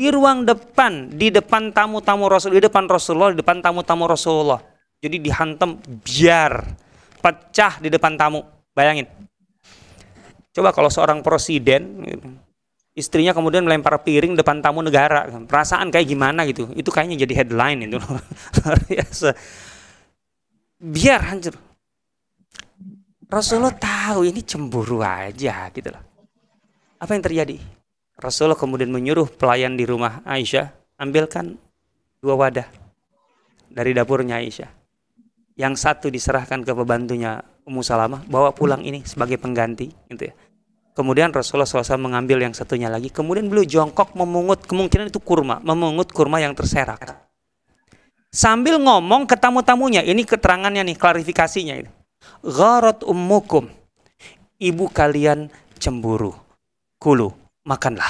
di ruang depan, di depan tamu-tamu Rasul, di depan Rasulullah, di depan tamu-tamu Rasulullah. Jadi dihantam biar pecah di depan tamu. Bayangin. Coba kalau seorang presiden istrinya kemudian melempar piring depan tamu negara, perasaan kayak gimana gitu. Itu kayaknya jadi headline itu. biar hancur. Rasulullah tahu ini cemburu aja gitu loh. Apa yang terjadi? Rasulullah kemudian menyuruh pelayan di rumah Aisyah, ambilkan dua wadah dari dapurnya Aisyah. Yang satu diserahkan ke pembantunya Ummu Salamah, bawa pulang ini sebagai pengganti, gitu ya. Kemudian Rasulullah SAW mengambil yang satunya lagi. Kemudian beliau jongkok memungut, kemungkinan itu kurma, memungut kurma yang terserak. Sambil ngomong ke tamu-tamunya, ini keterangannya nih, klarifikasinya ini. Gharat ummukum, ibu kalian cemburu. Kulu, makanlah.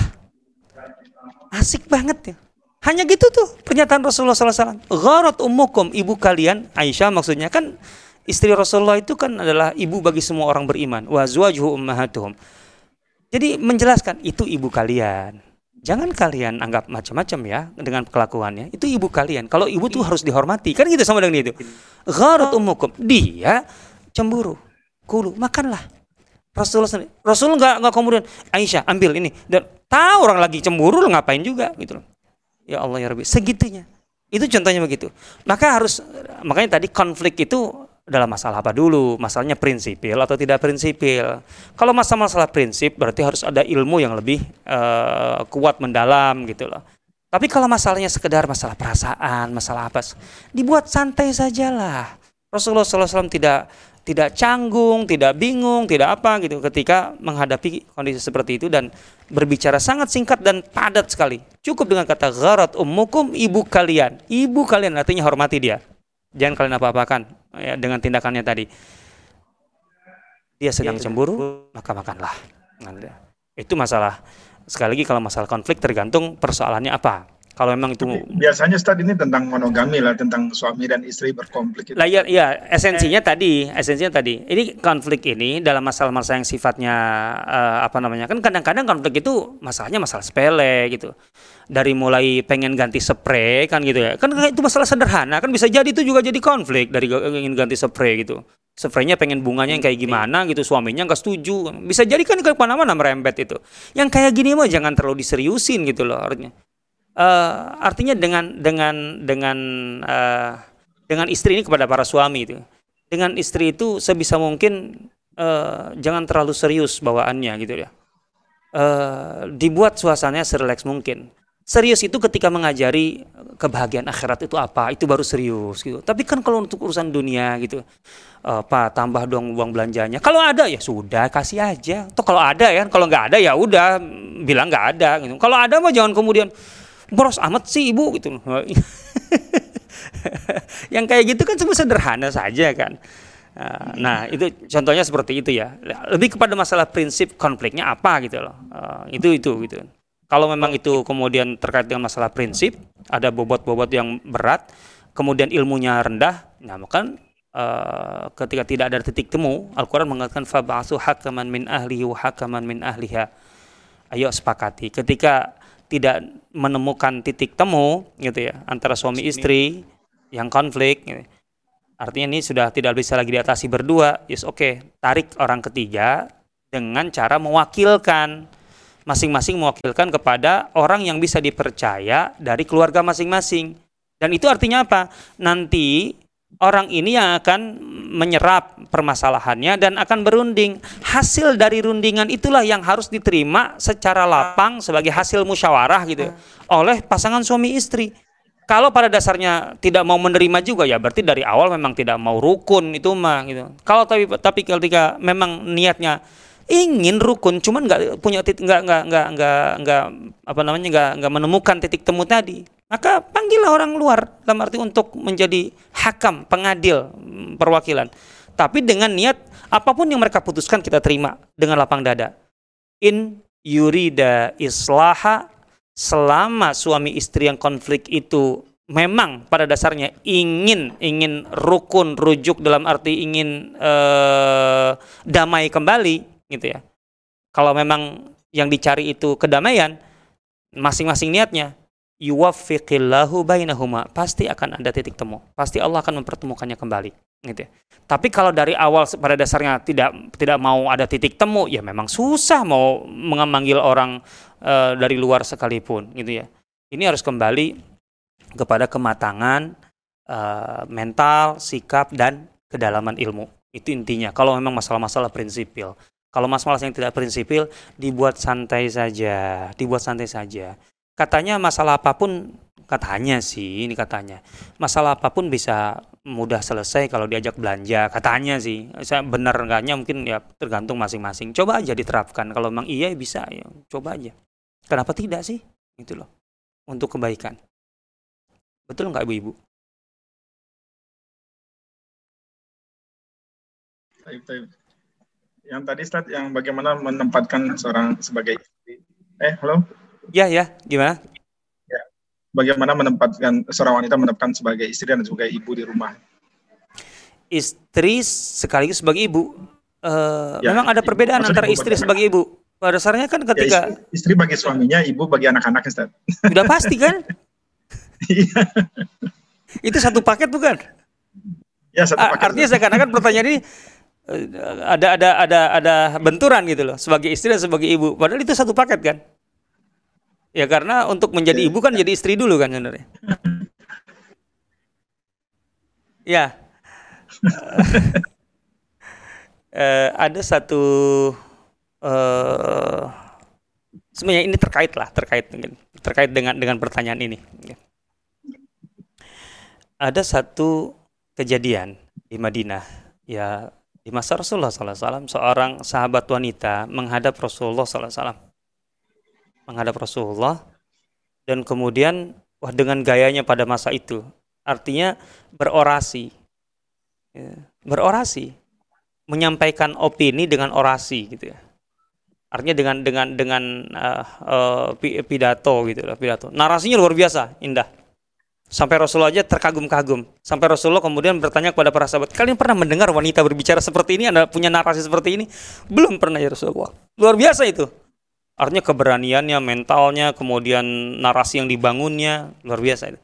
Asik banget ya. Hanya gitu tuh pernyataan Rasulullah SAW. Gharat ummukum, ibu kalian, Aisyah maksudnya kan istri Rasulullah itu kan adalah ibu bagi semua orang beriman. Wa zuwajuhu ummahatuhum. Jadi menjelaskan itu ibu kalian. Jangan kalian anggap macam-macam ya dengan kelakuannya. Itu ibu kalian. Kalau ibu tuh harus dihormati. Kan gitu sama dengan itu. Gharat ummukum. Dia cemburu. Kulu, makanlah Rasulullah sendiri. Rasul nggak nggak kemudian Aisyah ambil ini dan tahu orang lagi cemburu lo ngapain juga gitu loh. Ya Allah ya Rabbi segitunya. Itu contohnya begitu. Maka harus makanya tadi konflik itu dalam masalah apa dulu? Masalahnya prinsipil atau tidak prinsipil. Kalau masalah-masalah prinsip berarti harus ada ilmu yang lebih uh, kuat mendalam gitu loh. Tapi kalau masalahnya sekedar masalah perasaan, masalah apa, dibuat santai sajalah. Rasulullah SAW tidak tidak canggung, tidak bingung, tidak apa gitu ketika menghadapi kondisi seperti itu dan berbicara sangat singkat dan padat sekali. Cukup dengan kata gharat ummukum ibu kalian. Ibu kalian artinya hormati dia. Jangan kalian apa-apakan ya, dengan tindakannya tadi. Dia sedang cemburu, maka makanlah. Nah, itu masalah. Sekali lagi kalau masalah konflik tergantung persoalannya apa kalau memang itu
biasanya Ustaz ini tentang monogami lah, tentang suami dan istri berkonflik. Itu.
Lah ya, ya esensinya eh. tadi, esensinya tadi. Ini konflik ini dalam masalah-masalah yang sifatnya uh, apa namanya? Kan kadang-kadang konflik itu masalahnya masalah sepele gitu. Dari mulai pengen ganti spray kan gitu ya. Kan itu masalah sederhana, kan bisa jadi itu juga jadi konflik dari ingin ganti spray gitu. Spraynya pengen bunganya yang kayak gimana gitu, suaminya nggak setuju. Bisa jadi kan ke mana-mana merembet itu. Yang kayak gini mah jangan terlalu diseriusin gitu loh artinya uh, artinya dengan dengan dengan uh, dengan istri ini kepada para suami itu. Dengan istri itu sebisa mungkin uh, jangan terlalu serius bawaannya gitu ya. Uh, dibuat suasananya serelax mungkin. Serius itu ketika mengajari kebahagiaan akhirat itu apa? Itu baru serius gitu. Tapi kan kalau untuk urusan dunia gitu uh, tambah dong uang belanjanya. Kalau ada ya sudah kasih aja. Atau kalau ada ya kalau nggak ada ya udah bilang nggak ada gitu. Kalau ada mah jangan kemudian boros amat sih ibu gitu yang kayak gitu kan semua sederhana saja kan. Ah, nah itu contohnya seperti itu ya. Lebih kepada masalah prinsip konfliknya apa gitu loh. Ah, itu itu gitu. Kalau memang itu kemudian terkait dengan masalah prinsip ada bobot-bobot yang berat kemudian ilmunya rendah nah maka uh, ketika tidak ada titik temu Al-Quran mengatakan fab'asu hakaman min ahlihi hakaman min ahliha. Ayo sepakati ketika tidak menemukan titik temu gitu ya antara suami istri yang konflik gitu. artinya ini sudah tidak bisa lagi diatasi berdua yes oke okay. tarik orang ketiga dengan cara mewakilkan masing-masing mewakilkan kepada orang yang bisa dipercaya dari keluarga masing-masing dan itu artinya apa nanti orang ini yang akan menyerap permasalahannya dan akan berunding. Hasil dari rundingan itulah yang harus diterima secara lapang sebagai hasil musyawarah gitu oleh pasangan suami istri. kalau pada dasarnya tidak mau menerima juga ya berarti dari awal memang tidak mau rukun itu mah gitu. Kalau tapi tapi ketika memang niatnya ingin rukun cuman nggak punya titik nggak nggak nggak nggak nggak apa namanya nggak nggak menemukan titik temu tadi maka panggillah orang luar dalam arti untuk menjadi hakam pengadil mm, perwakilan. Tapi dengan niat apa pun yang mereka putuskan kita terima dengan lapang dada. In yurida islaha selama suami istri yang konflik itu memang pada dasarnya ingin ingin rukun rujuk dalam arti ingin uh, damai kembali gitu ya. Kalau memang yang dicari itu kedamaian, masing-masing niatnya yuwaffiqillahu bainahuma, pasti akan ada titik temu. Pasti Allah akan mempertemukannya kembali, gitu ya. Tapi kalau dari awal pada dasarnya tidak tidak mau ada titik temu, ya memang susah mau memanggil orang e, dari luar sekalipun, gitu ya. Ini harus kembali kepada kematangan e, mental, sikap dan kedalaman ilmu. Itu intinya. Kalau memang masalah-masalah prinsipil. Kalau masalah yang tidak prinsipil, dibuat santai saja, dibuat santai saja. Katanya masalah apa pun, katanya sih, ini katanya, masalah apa pun bisa mudah selesai kalau diajak belanja, katanya sih. Saya benar enggaknya mungkin ya tergantung masing-masing. Coba aja diterapkan. Kalau memang iya bisa, ya coba aja. Kenapa tidak sih? Itu loh. Untuk kebaikan. Betul nggak ibu-ibu?
Baik yang tadi Ustaz yang bagaimana menempatkan seorang sebagai istri. Eh, halo?
Ya, ya, gimana?
Ya. Bagaimana menempatkan seorang wanita menempatkan sebagai istri dan sebagai ibu di rumah?
Istri sekaligus sebagai ibu. Uh, ya, memang ada perbedaan antara istri sebagai ibu. Pada dasarnya kan ya, ketika ya,
istri, istri bagi suaminya, ibu bagi anak-anak, Ustaz.
Sudah pasti kan? Iya. Itu satu paket bukan?
Ya, satu paket.
Artinya seakan-akan pertanyaan ini ada ada ada ada benturan gitu loh sebagai istri dan sebagai ibu padahal itu satu paket kan ya karena untuk menjadi ibu kan jadi istri dulu kan sebenarnya. Ya. Uh, ada satu uh, sebenarnya ini terkait lah terkait terkait dengan dengan pertanyaan ini. Ada satu kejadian di Madinah ya di masa Rasulullah SAW, seorang sahabat wanita menghadap Rasulullah SAW. Menghadap Rasulullah dan kemudian wah dengan gayanya pada masa itu, artinya berorasi. Ya, berorasi, menyampaikan opini dengan orasi gitu ya. Artinya dengan dengan dengan uh, uh, pidato gitu lah, pidato. Narasinya luar biasa, indah. Sampai Rasulullah aja terkagum-kagum. Sampai Rasulullah kemudian bertanya kepada para sahabat, kalian pernah mendengar wanita berbicara seperti ini? Anda punya narasi seperti ini? Belum pernah ya Rasulullah. Luar biasa itu. Artinya keberaniannya, mentalnya, kemudian narasi yang dibangunnya, luar biasa.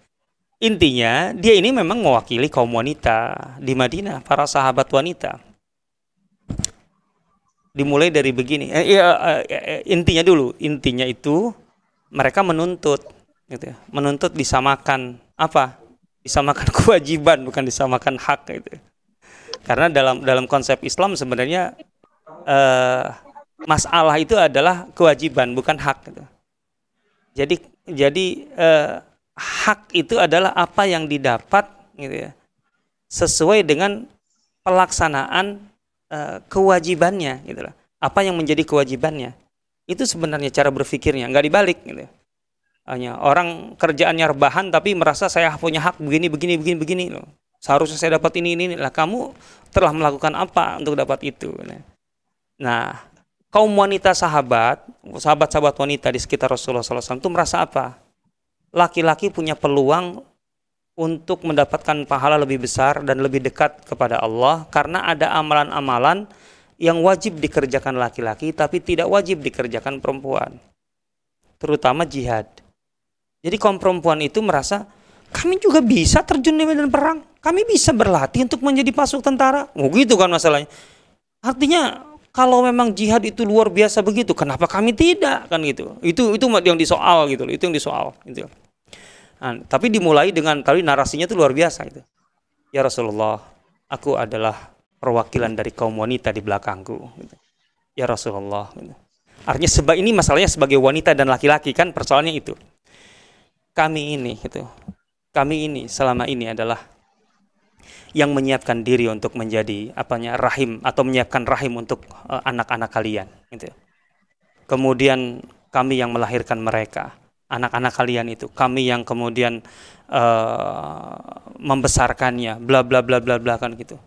Intinya, dia ini memang mewakili kaum wanita di Madinah, para sahabat wanita. Dimulai dari begini, eh, ya, eh, intinya dulu, intinya itu mereka menuntut, gitu ya, menuntut disamakan apa? Disamakan kewajiban bukan disamakan hak itu karena dalam dalam konsep Islam sebenarnya eh, masalah itu adalah kewajiban bukan hak gitu. jadi jadi eh, hak itu adalah apa yang didapat gitu ya sesuai dengan pelaksanaan eh, kewajibannya gitu lah apa yang menjadi kewajibannya itu sebenarnya cara berpikirnya nggak dibalik gitu hanya orang kerjaannya rebahan tapi merasa saya punya hak begini begini begini begini loh. Seharusnya saya dapat ini ini lah kamu telah melakukan apa untuk dapat itu. Nah, kaum wanita sahabat, sahabat-sahabat wanita di sekitar Rasulullah SAW itu merasa apa? Laki-laki punya peluang untuk mendapatkan pahala lebih besar dan lebih dekat kepada Allah karena ada amalan-amalan yang wajib dikerjakan laki-laki tapi tidak wajib dikerjakan perempuan. Terutama jihad. Jadi kaum perempuan itu merasa kami juga bisa terjun di medan perang. Kami bisa berlatih untuk menjadi pasuk tentara. Oh gitu kan masalahnya. Artinya kalau memang jihad itu luar biasa begitu, kenapa kami tidak kan gitu? Itu itu yang disoal gitu, itu yang disoal gitu. Nah, tapi dimulai dengan tadi narasinya itu luar biasa gitu. Ya Rasulullah, aku adalah perwakilan dari kaum wanita di belakangku. Gitu. Ya Rasulullah. Gitu. Artinya sebab ini masalahnya sebagai wanita dan laki-laki kan persoalannya itu kami ini gitu kami ini selama ini adalah yang menyiapkan diri untuk menjadi apanya rahim atau menyiapkan rahim untuk eh, anak-anak uh, kalian gitu. Kemudian kami yang melahirkan mereka, anak-anak kalian itu, kami yang kemudian uh, membesarkannya, bla bla bla bla bla kan gitu.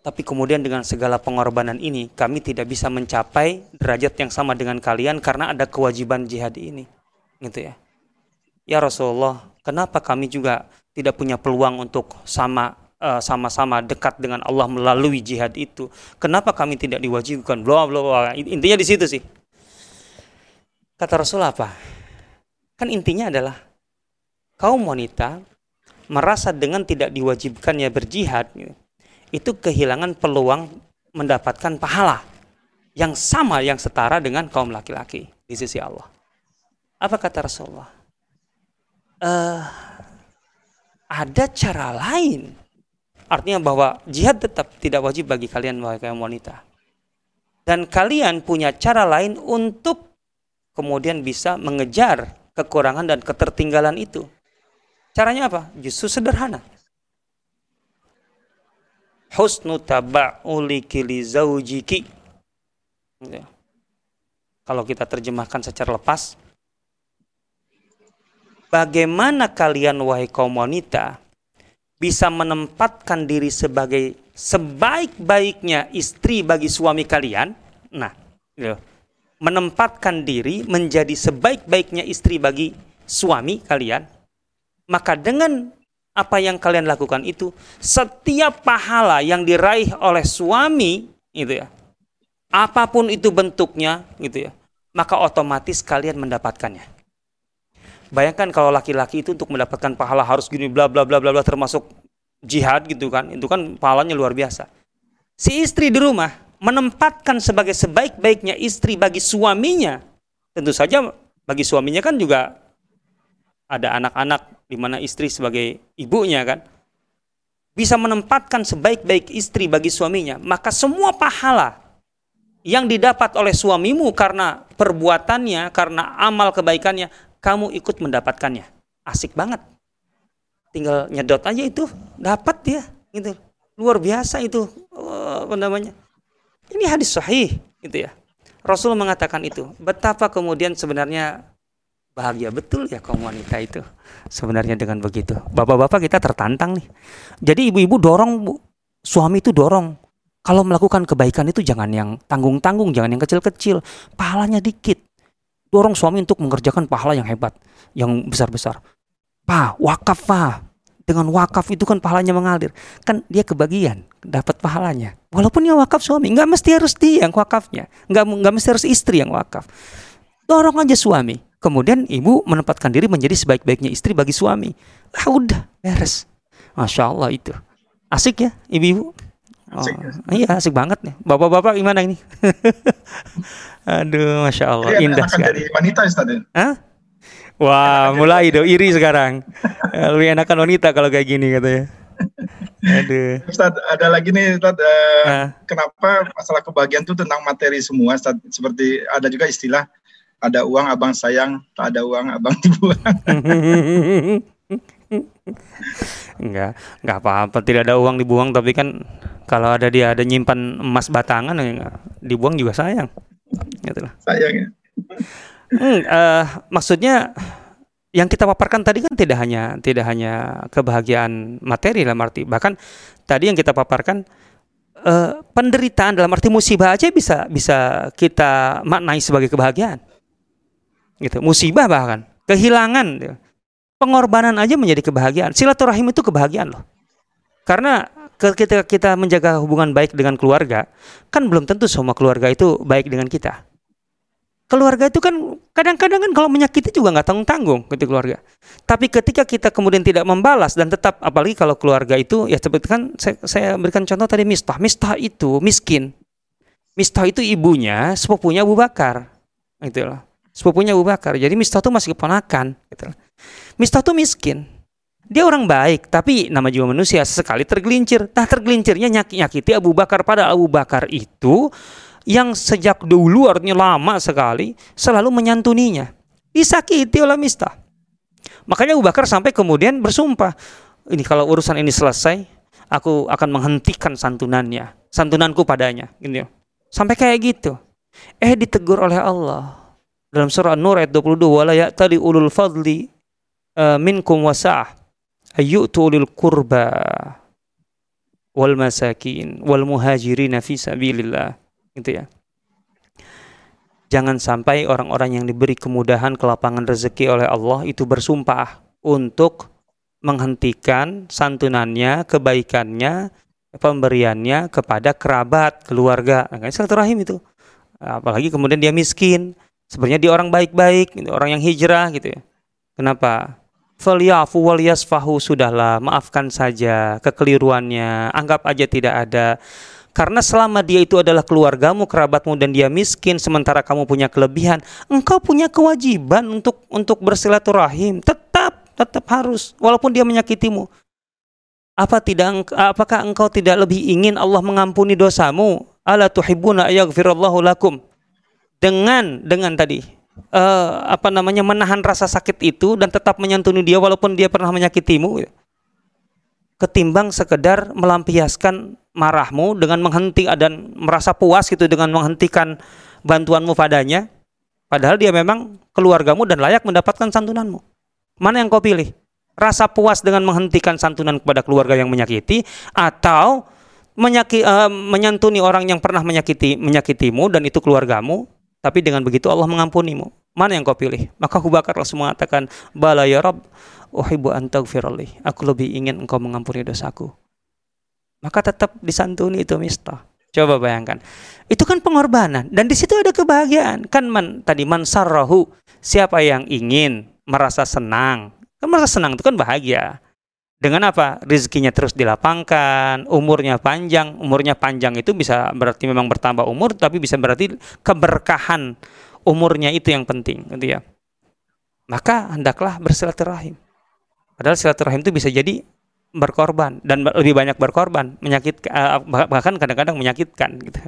Tapi kemudian dengan segala pengorbanan ini, kami tidak bisa mencapai derajat yang sama dengan kalian karena ada kewajiban jihad ini. Gitu ya. Ya Rasulullah, kenapa kami juga tidak punya peluang untuk sama uh, sama-sama dekat dengan Allah melalui jihad itu? Kenapa kami tidak diwajibkan? Bla bla bla. Intinya di situ sih. Kata Rasul apa? Kan intinya adalah kaum wanita merasa dengan tidak diwajibkannya berjihad itu kehilangan peluang mendapatkan pahala yang sama yang setara dengan kaum laki-laki di sisi Allah. Apa kata Rasulullah? Uh, ada cara lain. Artinya bahwa jihad tetap tidak wajib bagi kalian wahai kaum wanita. Dan kalian punya cara lain untuk kemudian bisa mengejar kekurangan dan ketertinggalan itu. Caranya apa? Justru sederhana husnu taba'uliki li zaujiki. Gitu. Kalau kita terjemahkan secara lepas, bagaimana kalian wahai kaum wanita bisa menempatkan diri sebagai sebaik-baiknya istri bagi suami kalian? Nah, gitu. menempatkan diri menjadi sebaik-baiknya istri bagi suami kalian, maka dengan apa yang kalian lakukan itu setiap pahala yang diraih oleh suami itu ya apa pun itu bentuknya gitu ya maka otomatis kalian mendapatkannya bayangkan kalau laki-laki itu untuk mendapatkan pahala harus gini bla bla bla bla bla termasuk jihad gitu kan itu kan pahalanya luar biasa. Si istri di rumah menempatkan sebagai sebaik-baiknya istri bagi suaminya. Tentu saja bagi suaminya kan juga ada anak-anak di mana istri sebagai ibunya kan. Bisa menempatkan sebaik-baik istri bagi suaminya, maka semua pahala yang didapat oleh suamimu karena perbuatannya, karena amal kebaikannya, kamu ikut mendapatkannya. Asik banget. Tinggal nyedot aja itu, dapat ya, gitu. Luar biasa itu eh, apa namanya? Ini hadis sahih, gitu ya. Rasul mengatakan itu. Betapa kemudian sebenarnya bahagia betul ya kaum wanita itu sebenarnya dengan begitu bapak-bapak kita tertantang nih jadi ibu-ibu dorong bu suami itu dorong kalau melakukan kebaikan itu jangan yang tanggung-tanggung jangan yang kecil-kecil pahalanya dikit dorong suami untuk mengerjakan pahala yang hebat yang besar-besar pa wakaf pa dengan wakaf itu kan pahalanya mengalir kan dia kebagian dapat pahalanya walaupun dia wakaf suami nggak mesti harus dia yang wakafnya nggak nggak mesti harus istri yang wakaf dorong aja suami Kemudian ibu menempatkan diri menjadi sebaik-baiknya istri bagi suami. Ah udah, beres. Masya Allah itu. Asik ya ibu-ibu? Oh, asik, ya. Iya asik banget nih. Bapak-bapak gimana ini? Aduh, masya Allah, Jadi indah sekali. Dari wanita Ustaz. Ya? Hah? Wah, mulai dong iri sekarang. Lebih enakan wanita kalau kayak gini katanya.
Aduh. Ustaz, ada lagi nih Ustaz, uh, kenapa masalah kebahagiaan itu tentang materi semua Ustaz? Seperti ada juga istilah ada uang abang sayang, tak ada uang abang dibuang.
enggak, enggak apa-apa. Tidak ada uang dibuang, tapi kan kalau ada dia ada nyimpan emas batangan, ya, dibuang juga sayang. Gitu Sayang ya. Hmm, uh, maksudnya yang kita paparkan tadi kan tidak hanya tidak hanya kebahagiaan materi dalam arti bahkan tadi yang kita paparkan uh, penderitaan dalam arti musibah aja bisa bisa kita maknai sebagai kebahagiaan gitu musibah bahkan kehilangan gitu. pengorbanan aja menjadi kebahagiaan silaturahim itu kebahagiaan loh karena ketika kita menjaga hubungan baik dengan keluarga kan belum tentu semua keluarga itu baik dengan kita keluarga itu kan kadang-kadang kan kalau menyakiti juga nggak tanggung tanggung ketika keluarga tapi ketika kita kemudian tidak membalas dan tetap apalagi kalau keluarga itu ya seperti kan saya, saya berikan contoh tadi Mistah Mistah itu miskin Mistah itu ibunya sepupunya Abu Bakar gitu loh sepupunya Abu Bakar. Jadi Mistah itu masih keponakan. Gitu. Mistah itu miskin. Dia orang baik, tapi nama juga manusia sekali tergelincir. Nah tergelincirnya nyak nyakiti Abu Bakar. Pada Abu Bakar itu yang sejak dulu artinya lama sekali selalu menyantuninya. Disakiti oleh Mistah. Makanya Abu Bakar sampai kemudian bersumpah, ini kalau urusan ini selesai, aku akan menghentikan santunannya, santunanku padanya, gitu. Sampai kayak gitu. Eh ditegur oleh Allah dalam surah An-Nur ayat 22, "Wala ya'tali ulul fadli uh, minkum wasa'ah ayyutu ulil kurba wal masakin wal muhajirin fi sabilillah." Gitu ya. Jangan sampai orang-orang yang diberi kemudahan kelapangan rezeki oleh Allah itu bersumpah untuk menghentikan santunannya, kebaikannya, pemberiannya kepada kerabat, keluarga. Nah, silaturahim itu. Apalagi kemudian dia miskin. Sebenarnya dia orang baik-baik, gitu, orang yang hijrah gitu ya. Kenapa? Falyafu wal yasfahu sudahlah, maafkan saja kekeliruannya, anggap aja tidak ada. Karena selama dia itu adalah keluargamu, kerabatmu dan dia miskin sementara kamu punya kelebihan, engkau punya kewajiban untuk untuk bersilaturahim. Tetap tetap harus walaupun dia menyakitimu. Apa tidak apakah engkau tidak lebih ingin Allah mengampuni dosamu? Ala tuhibbuna ayaghfirallahu lakum. Dengan dengan tadi uh, apa namanya menahan rasa sakit itu dan tetap menyantuni dia walaupun dia pernah menyakitimu ketimbang sekedar melampiaskan marahmu dengan menghenti dan merasa puas gitu dengan menghentikan bantuanmu padanya padahal dia memang keluargamu dan layak mendapatkan santunanmu. Mana yang kau pilih? Rasa puas dengan menghentikan santunan kepada keluarga yang menyakiti atau menyaki, uh, menyantuni orang yang pernah menyakiti menyakitimu dan itu keluargamu tapi dengan begitu Allah mengampunimu mana yang kau pilih maka Abu Bakar langsung mengatakan bala ya Rabb uhibbu an Aku lebih ingin engkau mengampuni dosaku. Maka tetap disantuni itu mistah. Coba bayangkan. Itu kan pengorbanan dan di situ ada kebahagiaan. Kan man, tadi man sarrahu, siapa yang ingin merasa senang. Kan merasa senang itu kan bahagia. Dengan apa? Rizkinya terus dilapangkan, umurnya panjang. Umurnya panjang itu bisa berarti memang bertambah umur, tapi bisa berarti keberkahan umurnya itu yang penting, gitu ya. Maka hendaklah bersilaturahim. Padahal silaturahim itu bisa jadi berkorban dan lebih banyak berkorban, menyakit uh, bahkan kadang-kadang menyakitkan gitu.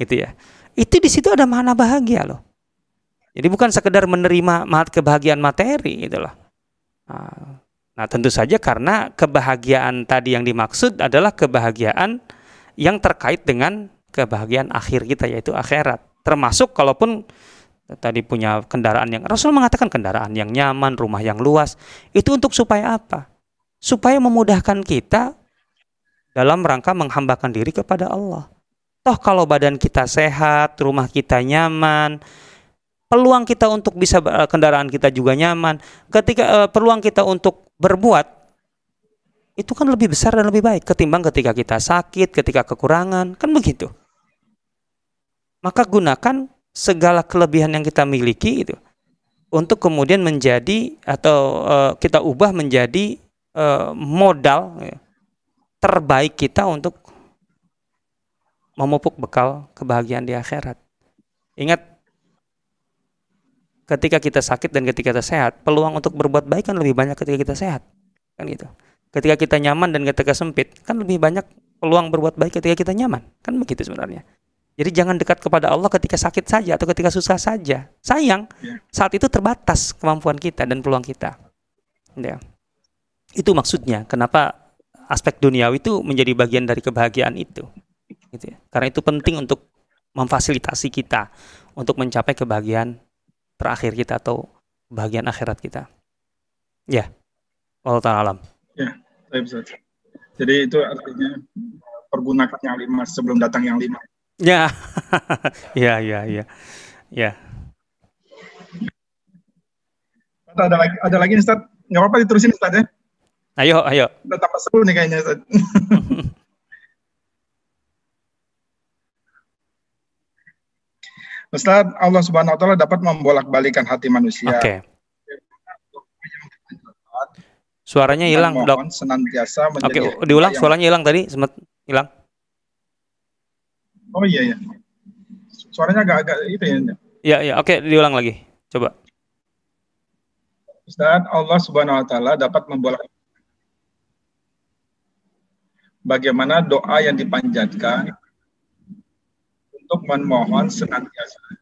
Gitu ya. Itu di situ ada mana bahagia loh. Jadi bukan sekedar menerima kebahagiaan materi loh. Nah, nah, tentu saja karena kebahagiaan tadi yang dimaksud adalah kebahagiaan yang terkait dengan kebahagiaan akhir kita yaitu akhirat. Termasuk kalaupun tadi punya kendaraan yang Rasul mengatakan kendaraan yang nyaman, rumah yang luas. Itu untuk supaya apa? Supaya memudahkan kita dalam rangka menghambakan diri kepada Allah. Toh kalau badan kita sehat, rumah kita nyaman, peluang kita untuk bisa eh, kendaraan kita juga nyaman, ketika uh, peluang kita untuk berbuat itu kan lebih besar dan lebih baik ketimbang ketika kita sakit, ketika kekurangan, kan begitu. Maka gunakan segala kelebihan yang kita miliki itu untuk kemudian menjadi atau uh, kita ubah menjadi uh, modal ya, terbaik kita untuk memupuk bekal kebahagiaan di akhirat. Ingat ketika kita sakit dan ketika kita sehat, peluang untuk berbuat baik kan lebih banyak ketika kita sehat. Kan gitu. Ketika kita nyaman dan ketika sempit, kan lebih banyak peluang berbuat baik ketika kita nyaman. Kan begitu sebenarnya. Jadi jangan dekat kepada Allah ketika sakit saja atau ketika susah saja. Sayang, ya. saat itu terbatas kemampuan kita dan peluang kita. Ya. Itu maksudnya kenapa aspek duniawi itu menjadi bagian dari kebahagiaan itu. Gitu ya. Karena itu penting untuk memfasilitasi kita untuk mencapai kebahagiaan terakhir kita atau bagian akhirat kita. Ya, Allah Ta'ala alam.
Ya, bisa. Jadi itu artinya pergunakan yang lima sebelum datang yang lima.
Ya, ya, ya, ya, ya.
Ada lagi, ada lagi nih, Ustaz. Nggak apa-apa diterusin, Ustaz ya.
Ayo, ayo.
Udah tambah seru nih kayaknya, Ustaz. Ustaz, Allah Subhanahu wa taala dapat membolak-balikan hati manusia.
Oke. Okay. Suaranya hilang, Dok.
Senantiasa
Oke, okay, diulang suaranya hilang tadi, sempat hilang.
Oh iya ya. Suaranya agak-agak itu ya.
Iya iya oke diulang lagi. Coba.
Ustaz, Allah Subhanahu wa taala dapat membolak bagaimana doa yang dipanjatkan untuk memohon senantiasa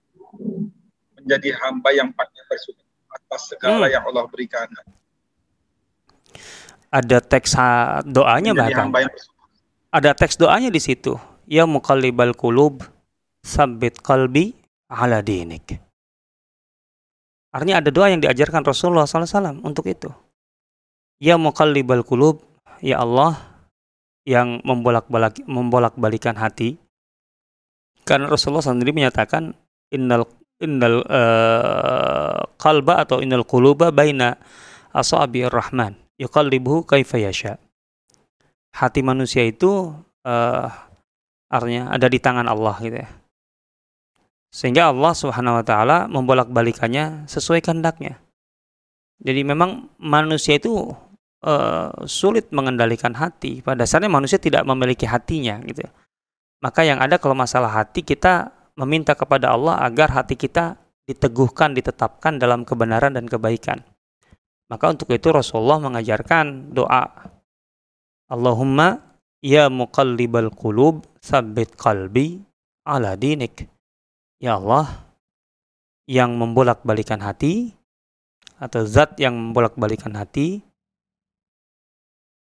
menjadi hamba yang patut bersyukur atas segala hmm. yang Allah berikan.
Ada teks doanya bahkan. Ada teks doanya di situ. Ya muqallibal qulub, sabbit qalbi ala dinik. Artinya ada doa yang diajarkan Rasulullah SAW untuk itu. Ya muqallibal qulub, ya Allah yang membolak-balik membolak-balikan hati. Karena Rasulullah sendiri menyatakan innal innal uh, qalba atau innal quluba baina asabi'ir rahman yuqallibuhu kaifa yasha. Hati manusia itu uh, artinya ada di tangan Allah gitu ya. Sehingga Allah Subhanahu wa taala membolak-balikannya sesuai kehendaknya. Jadi memang manusia itu uh, sulit mengendalikan hati. Pada dasarnya manusia tidak memiliki hatinya gitu. Ya. Maka yang ada kalau masalah hati kita meminta kepada Allah agar hati kita diteguhkan, ditetapkan dalam kebenaran dan kebaikan. Maka untuk itu Rasulullah mengajarkan doa Allahumma ya muqallibal qulub sabbit qalbi ala dinik. Ya Allah yang membolak-balikan hati atau zat yang membolak-balikan hati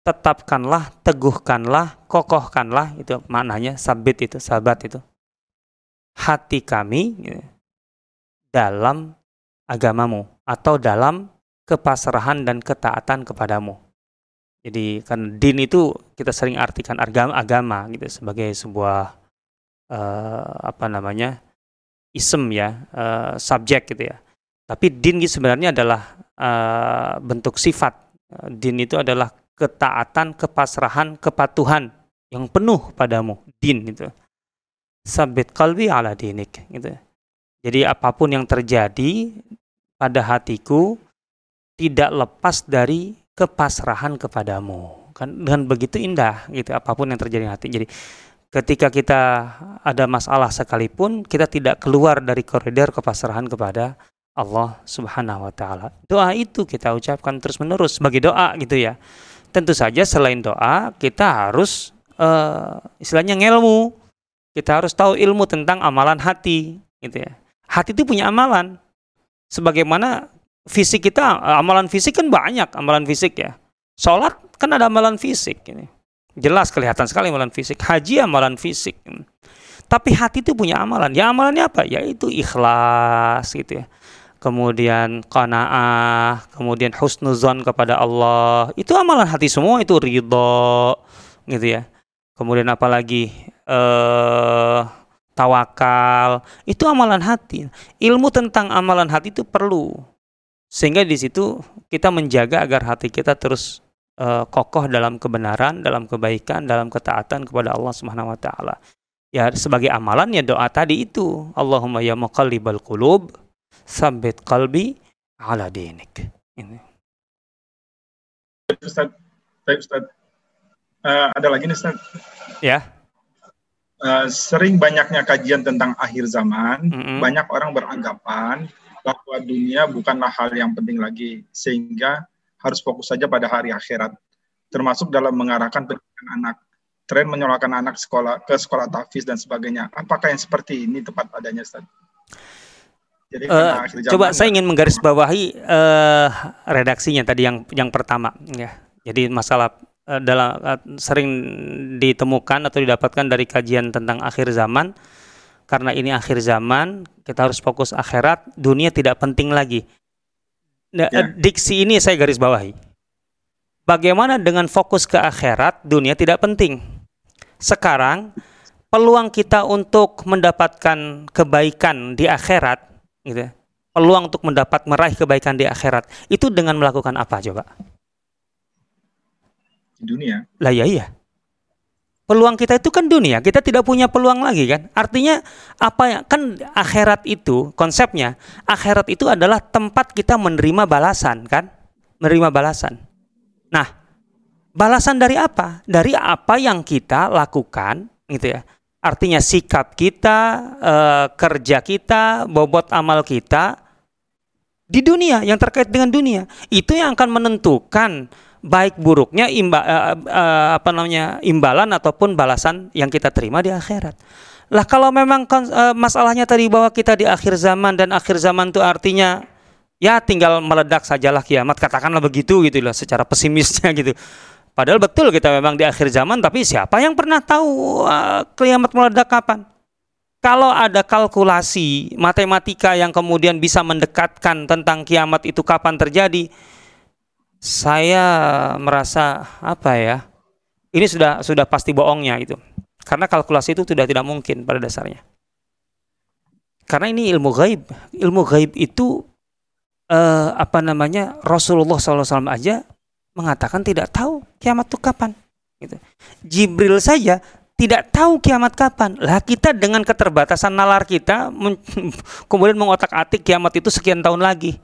tetapkanlah, teguhkanlah, kokohkanlah itu maknanya sabit itu, sabat itu. Hati kami ya, dalam agamamu atau dalam kepasrahan dan ketaatan kepadamu. Jadi kan din itu kita sering artikan agama, agama gitu sebagai sebuah uh, apa namanya isem ya uh, subjek gitu ya. Tapi din sebenarnya adalah uh, bentuk sifat. Din itu adalah ketaatan, kepasrahan, kepatuhan yang penuh padamu. Din itu. Sabit kalbi ala dinik gitu. Jadi apa pun yang terjadi pada hatiku tidak lepas dari kepasrahan kepadamu kan dengan begitu indah gitu apa pun yang terjadi di hati jadi ketika kita ada masalah sekalipun kita tidak keluar dari koridor kepasrahan kepada Allah Subhanahu wa taala. Doa itu kita ucapkan terus-menerus sebagai doa gitu ya. Tentu saja selain doa kita harus uh, istilahnya ngelmu. Kita harus tahu ilmu tentang amalan hati gitu ya. Hati itu punya amalan. Sebagaimana fisik kita, amalan fisik kan banyak, amalan fisik ya. Sholat kan ada amalan fisik ini. Jelas kelihatan sekali amalan fisik. Haji amalan fisik. Tapi hati itu punya amalan. Ya amalannya apa? Yaitu ikhlas gitu ya. Kemudian qanaah, kemudian husnuzon kepada Allah. Itu amalan hati semua, itu ridho gitu ya. Kemudian apalagi eh tawakal, itu amalan hati. Ilmu tentang amalan hati itu perlu sehingga di situ kita menjaga agar hati kita terus uh, kokoh dalam kebenaran, dalam kebaikan, dalam ketaatan kepada Allah Subhanahu wa taala. Ya sebagai amalan ya doa tadi itu, Allahumma ya muqallibal qulub, sabbit qalbi ala dinik. Ini.
Ustaz, baik Ustaz. Uh, ada lagi nih Ustaz.
Ya.
Uh, sering banyaknya kajian tentang akhir zaman, mm -hmm. banyak orang beranggapan bahwa dunia bukanlah hal yang penting lagi sehingga harus fokus saja pada hari akhirat termasuk dalam mengarahkan pendidikan anak tren menyolahkan anak sekolah ke sekolah tafis dan sebagainya apakah yang seperti ini tepat adanya Ustaz?
Jadi uh, coba saya ingin menggarisbawahi uh, redaksinya tadi yang yang pertama ya jadi masalah uh, dalam uh, sering ditemukan atau didapatkan dari kajian tentang akhir zaman karena ini akhir zaman, kita harus fokus akhirat, dunia tidak penting lagi. Nah, ya. Diksi ini saya garis bawahi. Bagaimana dengan fokus ke akhirat, dunia tidak penting. Sekarang, peluang kita untuk mendapatkan kebaikan di akhirat, gitu, ya, peluang untuk mendapat meraih kebaikan di akhirat, itu dengan melakukan apa coba?
Dunia.
Lah ya iya peluang kita itu kan dunia, kita tidak punya peluang lagi kan. Artinya apa ya? Kan akhirat itu konsepnya, akhirat itu adalah tempat kita menerima balasan kan? Menerima balasan. Nah, balasan dari apa? Dari apa yang kita lakukan gitu ya. Artinya sikap kita, e, kerja kita, bobot amal kita di dunia yang terkait dengan dunia. Itu yang akan menentukan baik buruknya imba, uh, uh, apa namanya imbalan ataupun balasan yang kita terima di akhirat. Lah kalau memang masalahnya tadi bahwa kita di akhir zaman dan akhir zaman itu artinya Ya tinggal meledak sajalah kiamat, katakanlah begitu gitu loh secara pesimisnya gitu. Padahal betul kita memang di akhir zaman, tapi siapa yang pernah tahu uh, kiamat meledak kapan? Kalau ada kalkulasi matematika yang kemudian bisa mendekatkan tentang kiamat itu kapan terjadi, saya merasa apa ya? Ini sudah sudah pasti bohongnya itu. Karena kalkulasi itu sudah tidak mungkin pada dasarnya. Karena ini ilmu gaib. Ilmu gaib itu uh, apa namanya Rasulullah SAW aja mengatakan tidak tahu kiamat itu kapan. Gitu. Jibril saja tidak tahu kiamat kapan. Lah kita dengan keterbatasan nalar kita kemudian mengotak-atik kiamat itu sekian tahun lagi.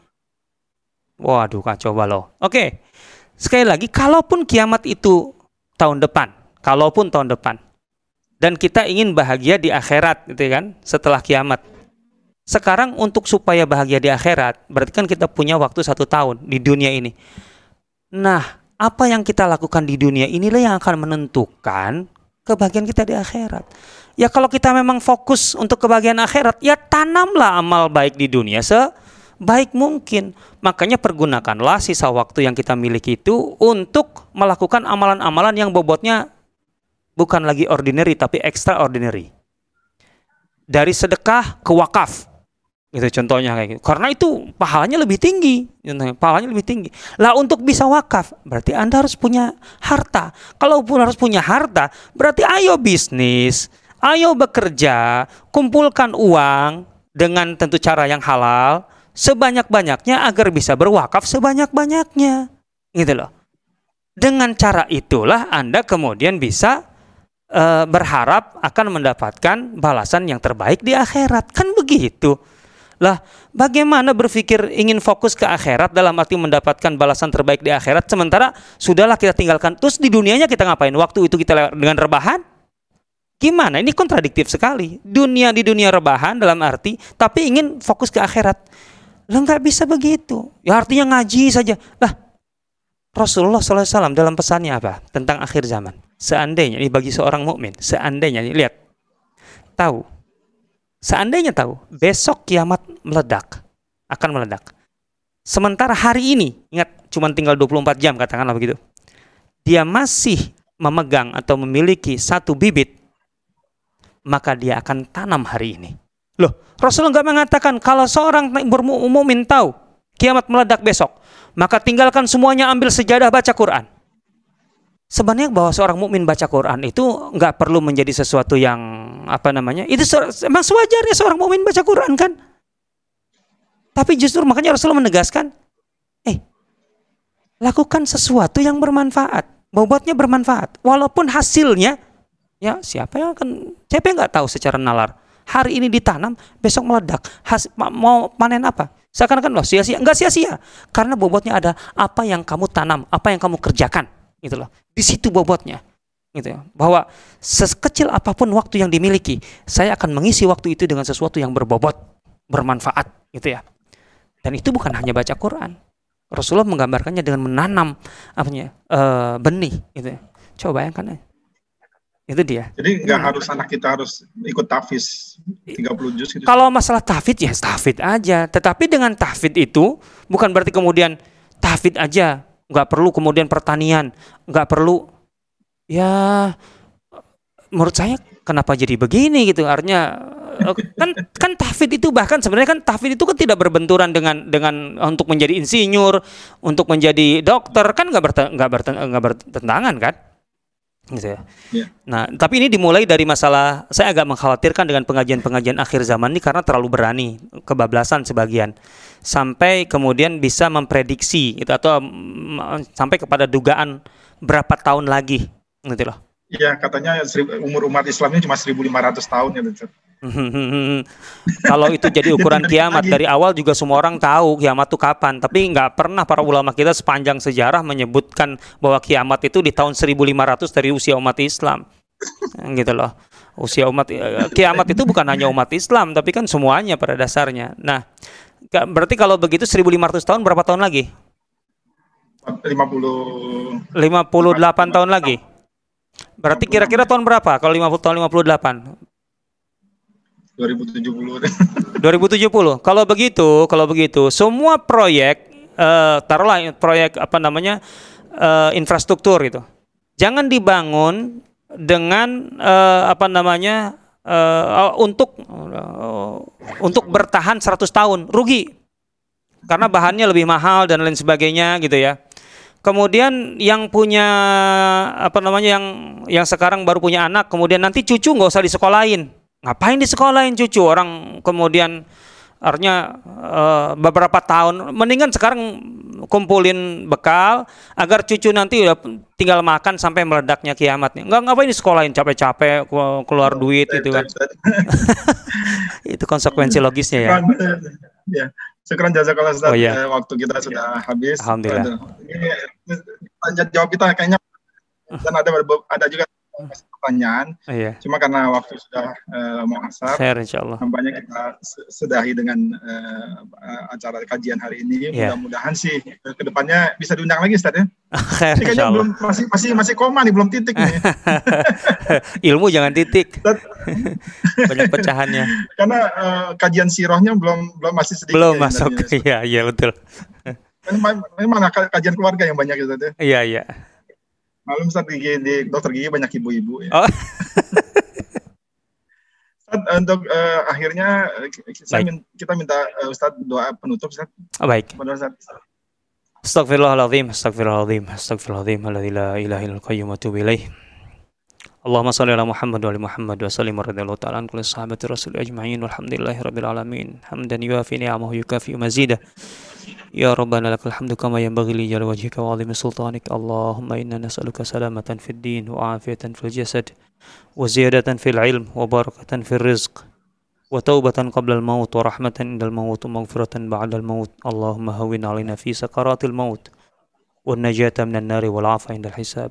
Waduh kacau balau. Oke. Sekali lagi kalaupun kiamat itu tahun depan, kalaupun tahun depan dan kita ingin bahagia di akhirat gitu kan setelah kiamat sekarang untuk supaya bahagia di akhirat, berarti kan kita punya waktu satu tahun di dunia ini. Nah, apa yang kita lakukan di dunia inilah yang akan menentukan kebahagiaan kita di akhirat. Ya kalau kita memang fokus untuk kebahagiaan akhirat, ya tanamlah amal baik di dunia sebaik mungkin. Makanya pergunakanlah sisa waktu yang kita miliki itu untuk melakukan amalan-amalan yang bobotnya bukan lagi ordinary tapi extraordinary. Dari sedekah ke wakaf, Gitu contohnya kayak gitu. Karena itu pahalanya lebih tinggi, contohnya, pahalanya lebih tinggi. Lah untuk bisa wakaf, berarti Anda harus punya harta. Kalaupun harus punya harta, berarti ayo bisnis, ayo bekerja, kumpulkan uang dengan tentu cara yang halal sebanyak-banyaknya agar bisa berwakaf sebanyak-banyaknya. Gitu loh. Dengan cara itulah Anda kemudian bisa uh, berharap akan mendapatkan balasan yang terbaik di akhirat. Kan begitu. Lah, bagaimana berpikir ingin fokus ke akhirat dalam arti mendapatkan balasan terbaik di akhirat sementara sudahlah kita tinggalkan terus di dunianya kita ngapain? Waktu itu kita dengan rebahan? Gimana? Ini kontradiktif sekali. Dunia di dunia rebahan dalam arti tapi ingin fokus ke akhirat. Lah nggak bisa begitu. Ya artinya ngaji saja. Lah Rasulullah SAW dalam pesannya apa tentang akhir zaman? Seandainya ini bagi seorang mukmin, seandainya lihat tahu Seandainya tahu besok kiamat meledak, akan meledak. Sementara hari ini, ingat cuma tinggal 24 jam katakanlah begitu. Dia masih memegang atau memiliki satu bibit, maka dia akan tanam hari ini. Loh, Rasulullah nggak mengatakan kalau seorang bermumin tahu kiamat meledak besok, maka tinggalkan semuanya ambil sejadah baca Quran sebenarnya bahwa seorang mukmin baca Quran itu nggak perlu menjadi sesuatu yang apa namanya itu memang sewajarnya seorang mukmin baca Quran kan? Tapi justru makanya Rasulullah menegaskan eh lakukan sesuatu yang bermanfaat bobotnya bermanfaat. Walaupun hasilnya ya siapa yang akan siapa yang nggak tahu secara nalar? Hari ini ditanam besok meledak. Has, mau panen apa? Seakan-akan loh sia-sia nggak sia-sia. Karena bobotnya ada apa yang kamu tanam apa yang kamu kerjakan gitu loh. Di situ bobotnya. Gitu ya. Bahwa sekecil apa pun waktu yang dimiliki, saya akan mengisi waktu itu dengan sesuatu yang berbobot, bermanfaat, gitu ya. Dan itu bukan hanya baca Quran. Rasulullah menggambarkannya dengan menanam apanya? Uh, benih gitu ya. Coba bayangkan ya. Itu dia.
Jadi nggak harus anak kita harus ikut tahfiz 30 juz gitu.
Kalau masalah tahfidz ya tahfidz aja. Tetapi dengan tahfidz itu bukan berarti kemudian tahfidz aja nggak perlu kemudian pertanian, nggak perlu ya menurut saya kenapa jadi begini gitu? Artinya eh, kan kan tahfid itu bahkan sebenarnya kan tahfid itu kan tidak berbenturan dengan dengan untuk menjadi insinyur untuk menjadi dokter kan nggak bertentangan kan gitu ya. Yeah. Nah, tapi ini dimulai dari masalah saya agak mengkhawatirkan dengan pengajian-pengajian akhir zaman ini karena terlalu berani, kebablasan sebagian. Sampai kemudian bisa memprediksi itu atau sampai kepada dugaan berapa tahun lagi gitu loh.
Iya, katanya umur umat Islamnya cuma 1500 tahun ya,
Kalau itu jadi ukuran kiamat dari awal juga semua orang tahu kiamat itu kapan, tapi nggak pernah para ulama kita sepanjang sejarah menyebutkan bahwa kiamat itu di tahun 1500 dari usia umat Islam. gitu loh. Usia umat eh, kiamat itu bukan hanya umat Islam, tapi kan semuanya pada dasarnya. Nah, berarti kalau begitu 1500 tahun berapa tahun lagi?
50 58
tahun lagi. Berarti kira-kira tahun berapa kalau 50 tahun 58?
2070.
2070. Kalau begitu, kalau begitu, semua proyek uh, taruhlah proyek apa namanya uh, infrastruktur itu. Jangan dibangun dengan uh, apa namanya uh, untuk uh, untuk bertahan 100 tahun, rugi. Karena bahannya lebih mahal dan lain sebagainya gitu ya. Kemudian yang punya apa namanya yang yang sekarang baru punya anak, kemudian nanti cucu nggak usah disekolahin. Ngapain disekolahin cucu? Orang kemudian artinya uh, beberapa tahun mendingan sekarang kumpulin bekal agar cucu nanti udah tinggal makan sampai meledaknya kiamatnya. Nggak ngapain di sekolahin capek-capek keluar duit itu kan? itu konsekuensi logisnya ya.
Ya sekarang jasa kalau oh, iya. waktu kita sudah habis.
Alhamdulillah.
Ini jawab kita kayaknya. Dan ada ada juga pertanyaan. Oh, iya. Cuma karena waktu sudah uh, mau asar,
Fair, insyaallah.
nampaknya kita sedahi dengan uh, acara kajian hari ini. Yeah. Mudah-mudahan sih ke depannya bisa diundang lagi, Ustaz ya.
Khair, ini kayaknya
belum masih masih masih koma nih, belum titik nih.
Ilmu jangan titik. Banyak pecahannya.
Karena uh, kajian sirohnya belum belum masih sedikit.
Belum ya, masuk. Iya, iya betul.
Memang, memang kajian keluarga yang banyak gitu.
Iya, iya.
Malum Ustaz gigi di dokter gigi banyak ibu-ibu ya. Oh. Ustaz, untuk uh, akhirnya saya min, kita minta uh, Ustaz doa penutup Ustaz.
Oh, baik. Pada Ustaz. Astaghfirullahaladzim, astaghfirullahaladzim, astaghfirullahaladzim, alladzi la ilaha illa qayyum wa atubu ilaih. Allahumma salli ala Muhammad wa ali Muhammad wa sallim radhiyallahu ta'ala an kulli sahabati rasul ajma'in walhamdulillahi rabbil alamin. Hamdan yuafi ni'amahu yukafi mazidah. يا ربنا لك الحمد كما ينبغي لجلال وجهك وعظيم سلطانك. اللهم إنا نسألك سلامة في الدين وعافية في الجسد وزيادة في العلم وبركة في الرزق وتوبة قبل الموت ورحمة عند الموت ومغفرة بعد الموت. اللهم هون علينا في سكرات الموت والنجاة من النار والعافية عند الحساب.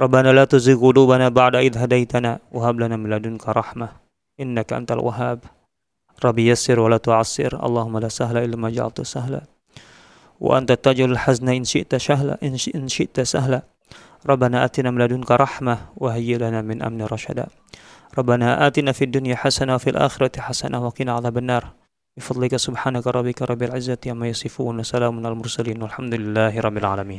ربنا لا تزغ قلوبنا بعد إذ هديتنا وهب لنا من لدنك رحمة إنك أنت الوهاب. ربي يسر ولا تعسر. اللهم لا سهل إلا ما جعلته سهلا. وأنت تجعل الحزن إن شئت سهلا إن شئت سهلا. ربنا آتنا من لدنك رحمة وهيئ لنا من أمن رشدا. ربنا آتنا في الدنيا حسنة وفي الآخرة حسنة وقنا عذاب النار. بفضلك سبحانك ربك رب العزة عما يصفون وسلام على المرسلين والحمد لله رب العالمين.